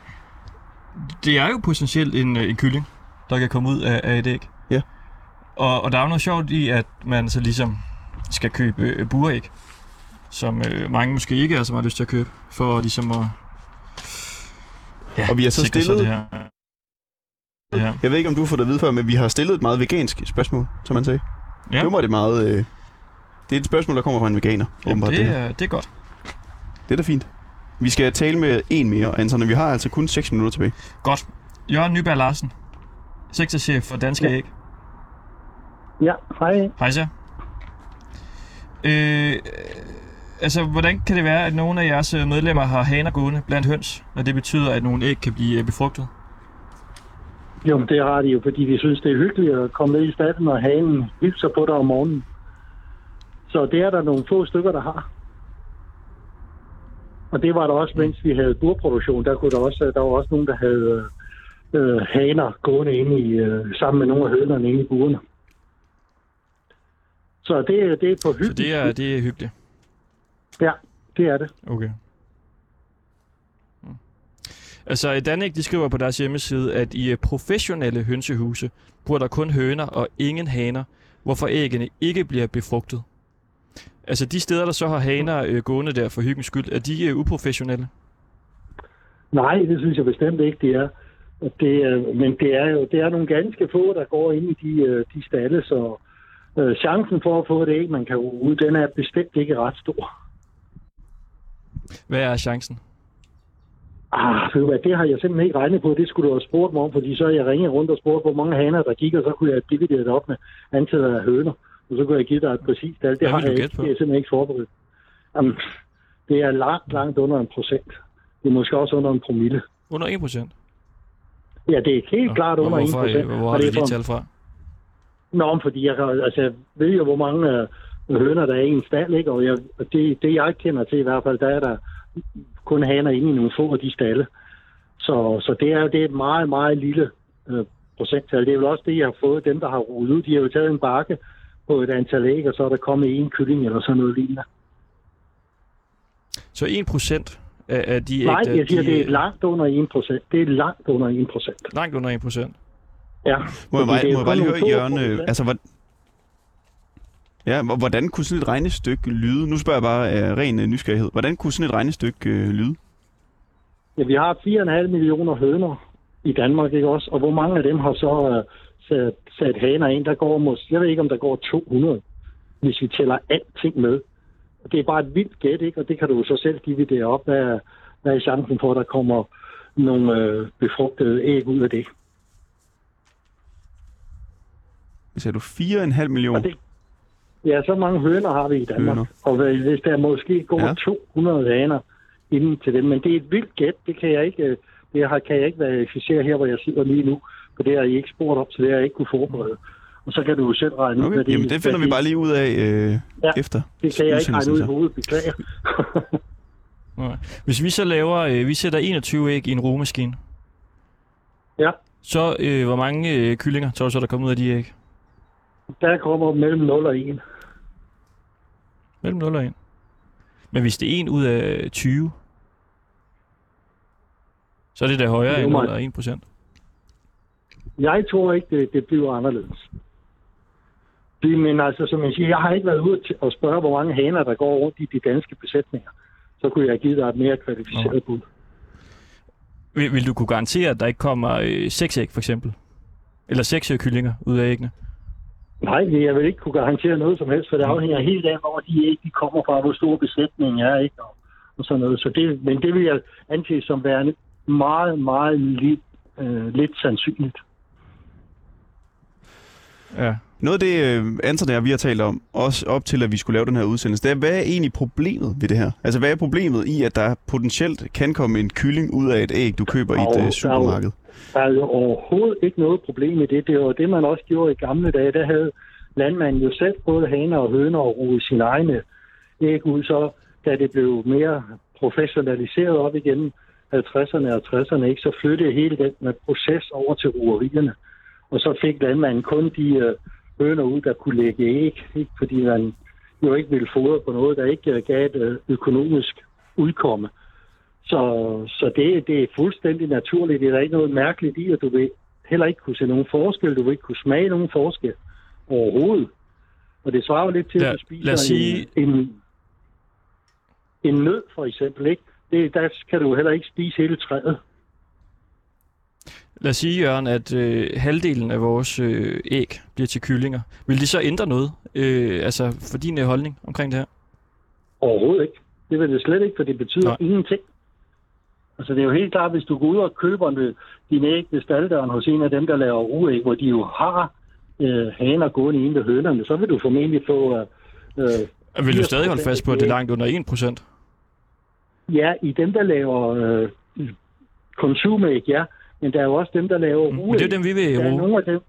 det er jo potentielt en, øh, en kylling, der kan komme ud af, af et æg. Ja. Og, og der er jo noget sjovt i, at man så ligesom skal købe øh, buræg, som øh, mange måske ikke er så meget lyst til at købe, for ligesom at ja, Og vi har så stillet- det her. Det her. Jeg ved ikke, om du fået det at vide før, men vi har stillet et meget vegansk spørgsmål, som man sagde. Ja. Det var det meget... Øh, det er et spørgsmål, der kommer fra en veganer. Jamen, det, det, her. er, det er godt. det er da fint. Vi skal tale med en mere, Anton, og vi har altså kun 6 minutter tilbage. Godt. Jørgen Nyberg Larsen, sektorchef for Danske Æg. Ja, hej. Hej så. Øh, altså, hvordan kan det være, at nogle af jeres medlemmer har haner gående blandt høns, når det betyder, at nogle æg kan blive øh, befrugtet? Jo, men det har de jo, fordi de synes, det er hyggeligt at komme ned i staden og hanen hilser på dig om morgenen. Så det er der nogle få stykker, der har. Og det var der også, mens vi havde burproduktion. Der, kunne der, også, der var også nogen, der havde øh, haner gående inde i, øh, sammen med nogle af hønerne inde i burene. Så det, er- det er på Så hyggeligt. det er, det er hyggeligt. Ja, det er det. Okay. Altså, Danik, de skriver på deres hjemmeside, at i øh, professionelle hønsehuse bruger der kun høner og ingen haner, hvorfor æggene ikke bliver befrugtet. Altså, de steder, der så har haner øh, gående der for hyggens skyld, er de øh, uprofessionelle? Nej, det synes jeg bestemt ikke, det er. Det, er- men det er jo det er nogle ganske få, der går ind i de, øh, de stalle, så øh, chancen for at få det æg, man kan ud, den er bestemt ikke ret stor. Hvad er chancen? Ah, hvad, det har jeg simpelthen ikke regnet på. Det skulle du have spurgt mig om, fordi så jeg ringet rundt og spurgt, hvor mange haner der gik, og så kunne jeg dividere det op med antallet af høner. Og så kunne jeg give dig et præcist tal. Det Hvad har jeg ikke. Det er simpelthen ikke forberedt. Jamen, det er langt, langt under en procent. Det er måske også under en promille. Under 1 procent? Ja, det er helt klart under 1 hvorfor, procent. øh, Hvor har det du de tal fra? Nå, fordi jeg, altså, jeg ved jo, hvor mange øh, høner der er i en stald, ikke? og jeg, det, det jeg kender til i hvert fald, der er der kun haner inde i nogle få af de stalle. Så, så det, er, det er et meget, meget lille øh, procenttal. Det er vel også det, jeg har fået. Dem, der har rudet ud, de har jo taget en bakke på et antal æg, og så er der kommet en kylling eller sådan noget lignende. Så 1 procent af, af de æg, Nej, jeg siger, de, det er langt under 1 procent. Det er langt under 1 procent. Langt under 1 procent. Ja. Må jeg bare, er må jeg bare lige høre, Jørgen, øh, altså, hvor, ja, hvor- hvordan kunne sådan et regnestykke lyde? Nu spørger jeg bare af ren øh, nysgerrighed. Hvordan kunne sådan et regnestykke øh, lyde? Ja, vi har 4,5 millioner høner i Danmark, ikke også? Og hvor mange af dem har så uh, sat, sat haner ind? Der går måske, jeg ved ikke, om der går 200, hvis vi tæller alting med. Og det er bare et vildt gæt, ikke? Og det kan du så selv give det op. Hvad er, hvad er chancen for, at der kommer nogle øh, befrugtede æg ud af det? Hvad sagde du? 4,5 millioner? Og det ja, så mange høner har vi i Danmark. Høner. Og hvis der måske går Ja. ja. 200 haner inden til dem, men det er et vildt gæt, det kan jeg ikke, øh, det har, kan jeg ikke verificere her, hvor jeg sidder lige nu, for det har I ikke spurgt om, så det har jeg ikke kunne forberede. Og så kan du jo selv regne ud, Okay, hvad det jamen det finder vi bare lige ud af øh, Ja, efter Det kan jeg ikke regne ud i hovedet, beklager. Nej. Hvis vi så laver, øh, vi sætter 21 æg i en rugemaskine, ja, Så øh, hvor mange øh, kyllinger tror du så, der kommer ud af de æg? Der kommer mellem 0 og 1. Mellem 0 og 1. Men hvis det er 1 ud af 20, så er det da højere Det end under 1 procent. Jeg tror ikke, det, det bliver anderledes. Det- Men altså, som jeg siger, jeg har ikke været ude at spørge, hvor mange haner, der går rundt i de danske besætninger. Så kunne jeg give dig et mere kvalificeret bud. Vil, vil du kunne garantere, at der ikke kommer øh, 6 æg, for eksempel? Eller 6 kyllinger ud af æggene? Nej, jeg vil ikke kunne garantere noget som helst, for det afhænger helt af, hvor de æg de kommer fra, hvor stor besætningen er, ikke? Og, og sådan noget. Så det, men det vil jeg anse som værende meget, meget lidt, øh, lidt sandsynligt. Ja. Noget af det, øh, Anton og jeg, vi har talt om, også op til, at vi skulle lave den her udsendelse, det er, hvad er egentlig problemet ved det her? Altså, hvad er problemet i, at der potentielt kan komme en kylling ud af et æg, du køber i et der jo- supermarked? Der er jo overhovedet ikke noget problem i det. Det var det, man også gjorde i gamle dage. Der havde landmanden jo selv både haner og høner og ruge sine egne æg ud. Så da det blev mere professionaliseret op igen 50'erne og 60'erne, ikke, så flyttede hele den med proces over til ruerierne. Og så fik landmanden kun de øh, høner ud, der kunne lægge æg, ikke? fordi man jo ikke ville fodre på noget, der ikke gav et øh, økonomisk udkomme. Så, så det, det er fuldstændig naturligt. Det er der ikke noget mærkeligt i, at du vil heller ikke kunne se nogen forskel. Du vil ikke kunne smage nogen forskel overhovedet. Og det svarer jo lidt til, at du spiser lad os sige- en, en, en nød, for eksempel. Ikke? Det, der kan du heller ikke spise hele træet. Lad os sige, Jørgen, at øh, halvdelen af vores øh, æg bliver til kyllinger. Vil det så ændre noget? Øh, altså for din øh, holdning omkring det her? Overhovedet ikke. Det vil det slet ikke, for det betyder Nej. Ingenting. Altså det er jo helt klart, hvis du går ud og køber en, din æg ved stalderen hos en af dem, der laver ruæg, hvor de jo har øh, haner gående inde ved hønerne, så vil du formentlig få... Øh, øh, Vil du stadig holde 80% fast på, at det er langt under 1 procent? Ja, i dem, der laver øh, konsumæg, ja. Men der er jo også dem, der laver ruæg. Men det er dem, vi vil der er ruge. nogle af dem,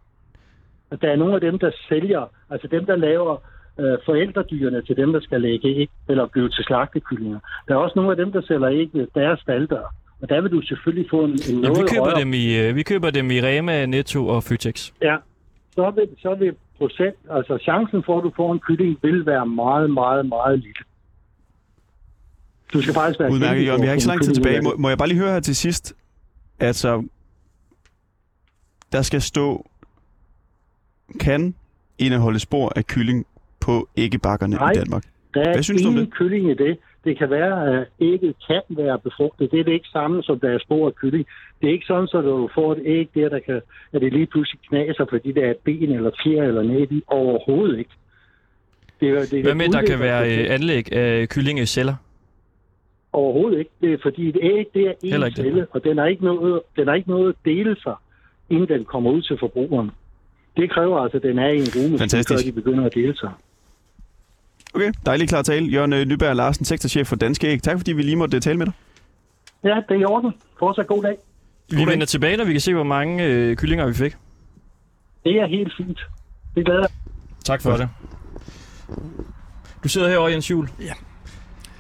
der er nogle af dem, der sælger, altså dem, der laver øh, forældredyrene til dem, der skal lægge æg, eller blive til slagtekyllinger. Der er også nogle af dem, der sælger æg ved deres staldør. Og der vil du selvfølgelig få en, en Jamen, noget vi, køber højere... dem i, øh, vi køber dem i Rema, Netto og Føtex. Ja, så vil, så vil procent, altså chancen for, at du får en kylling, vil være meget, meget, meget lille. Du skal faktisk være Udmærket, Jørgen. Vi har ikke så lang tid tilbage. Må, må jeg bare lige høre her til sidst? Altså, der skal stå, kan indeholde spor af kylling på æggebakkerne Nej. i Danmark. Der er Hvad synes du om ingen det? kylling i det. Det kan være, at ægget kan være befrugtet. Det er det ikke samme, som der er spor af kylling. Det er ikke sådan, så du får et æg der, der kan, at det lige pludselig knaser, fordi der er ben eller fjer eller i. Overhovedet ikke. Det er, det er Hvad med, at der kan være øh, anlæg af kyllingeceller? Overhovedet ikke. Det er, fordi et æg, det er en celle, og den har ikke noget, den har ikke noget at dele sig, inden den kommer ud til forbrugeren. Det kræver altså, at den er i en rume, før de begynder at dele sig. Okay, dejligt klar tale. Jørgen øh, Nyberg Larsen, sektorchef for Danske Æg. Tak fordi vi lige måtte øh, tale med dig. Ja, det er i orden. Fortsat god dag. Vi vender tilbage, når vi kan se, hvor mange øh, kyllinger vi fik. Det er helt fint. Det glæder jeg. Tak for det. Du sidder herovre, Jens Juhl. Ja.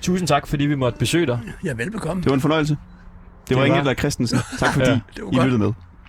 Tusind tak, fordi vi måtte besøge dig. Ja, velbekomme. Det var en fornøjelse. Det var Det var- Ingrid Christensen. Tak fordi Ja. Det var I godt. lyttede med.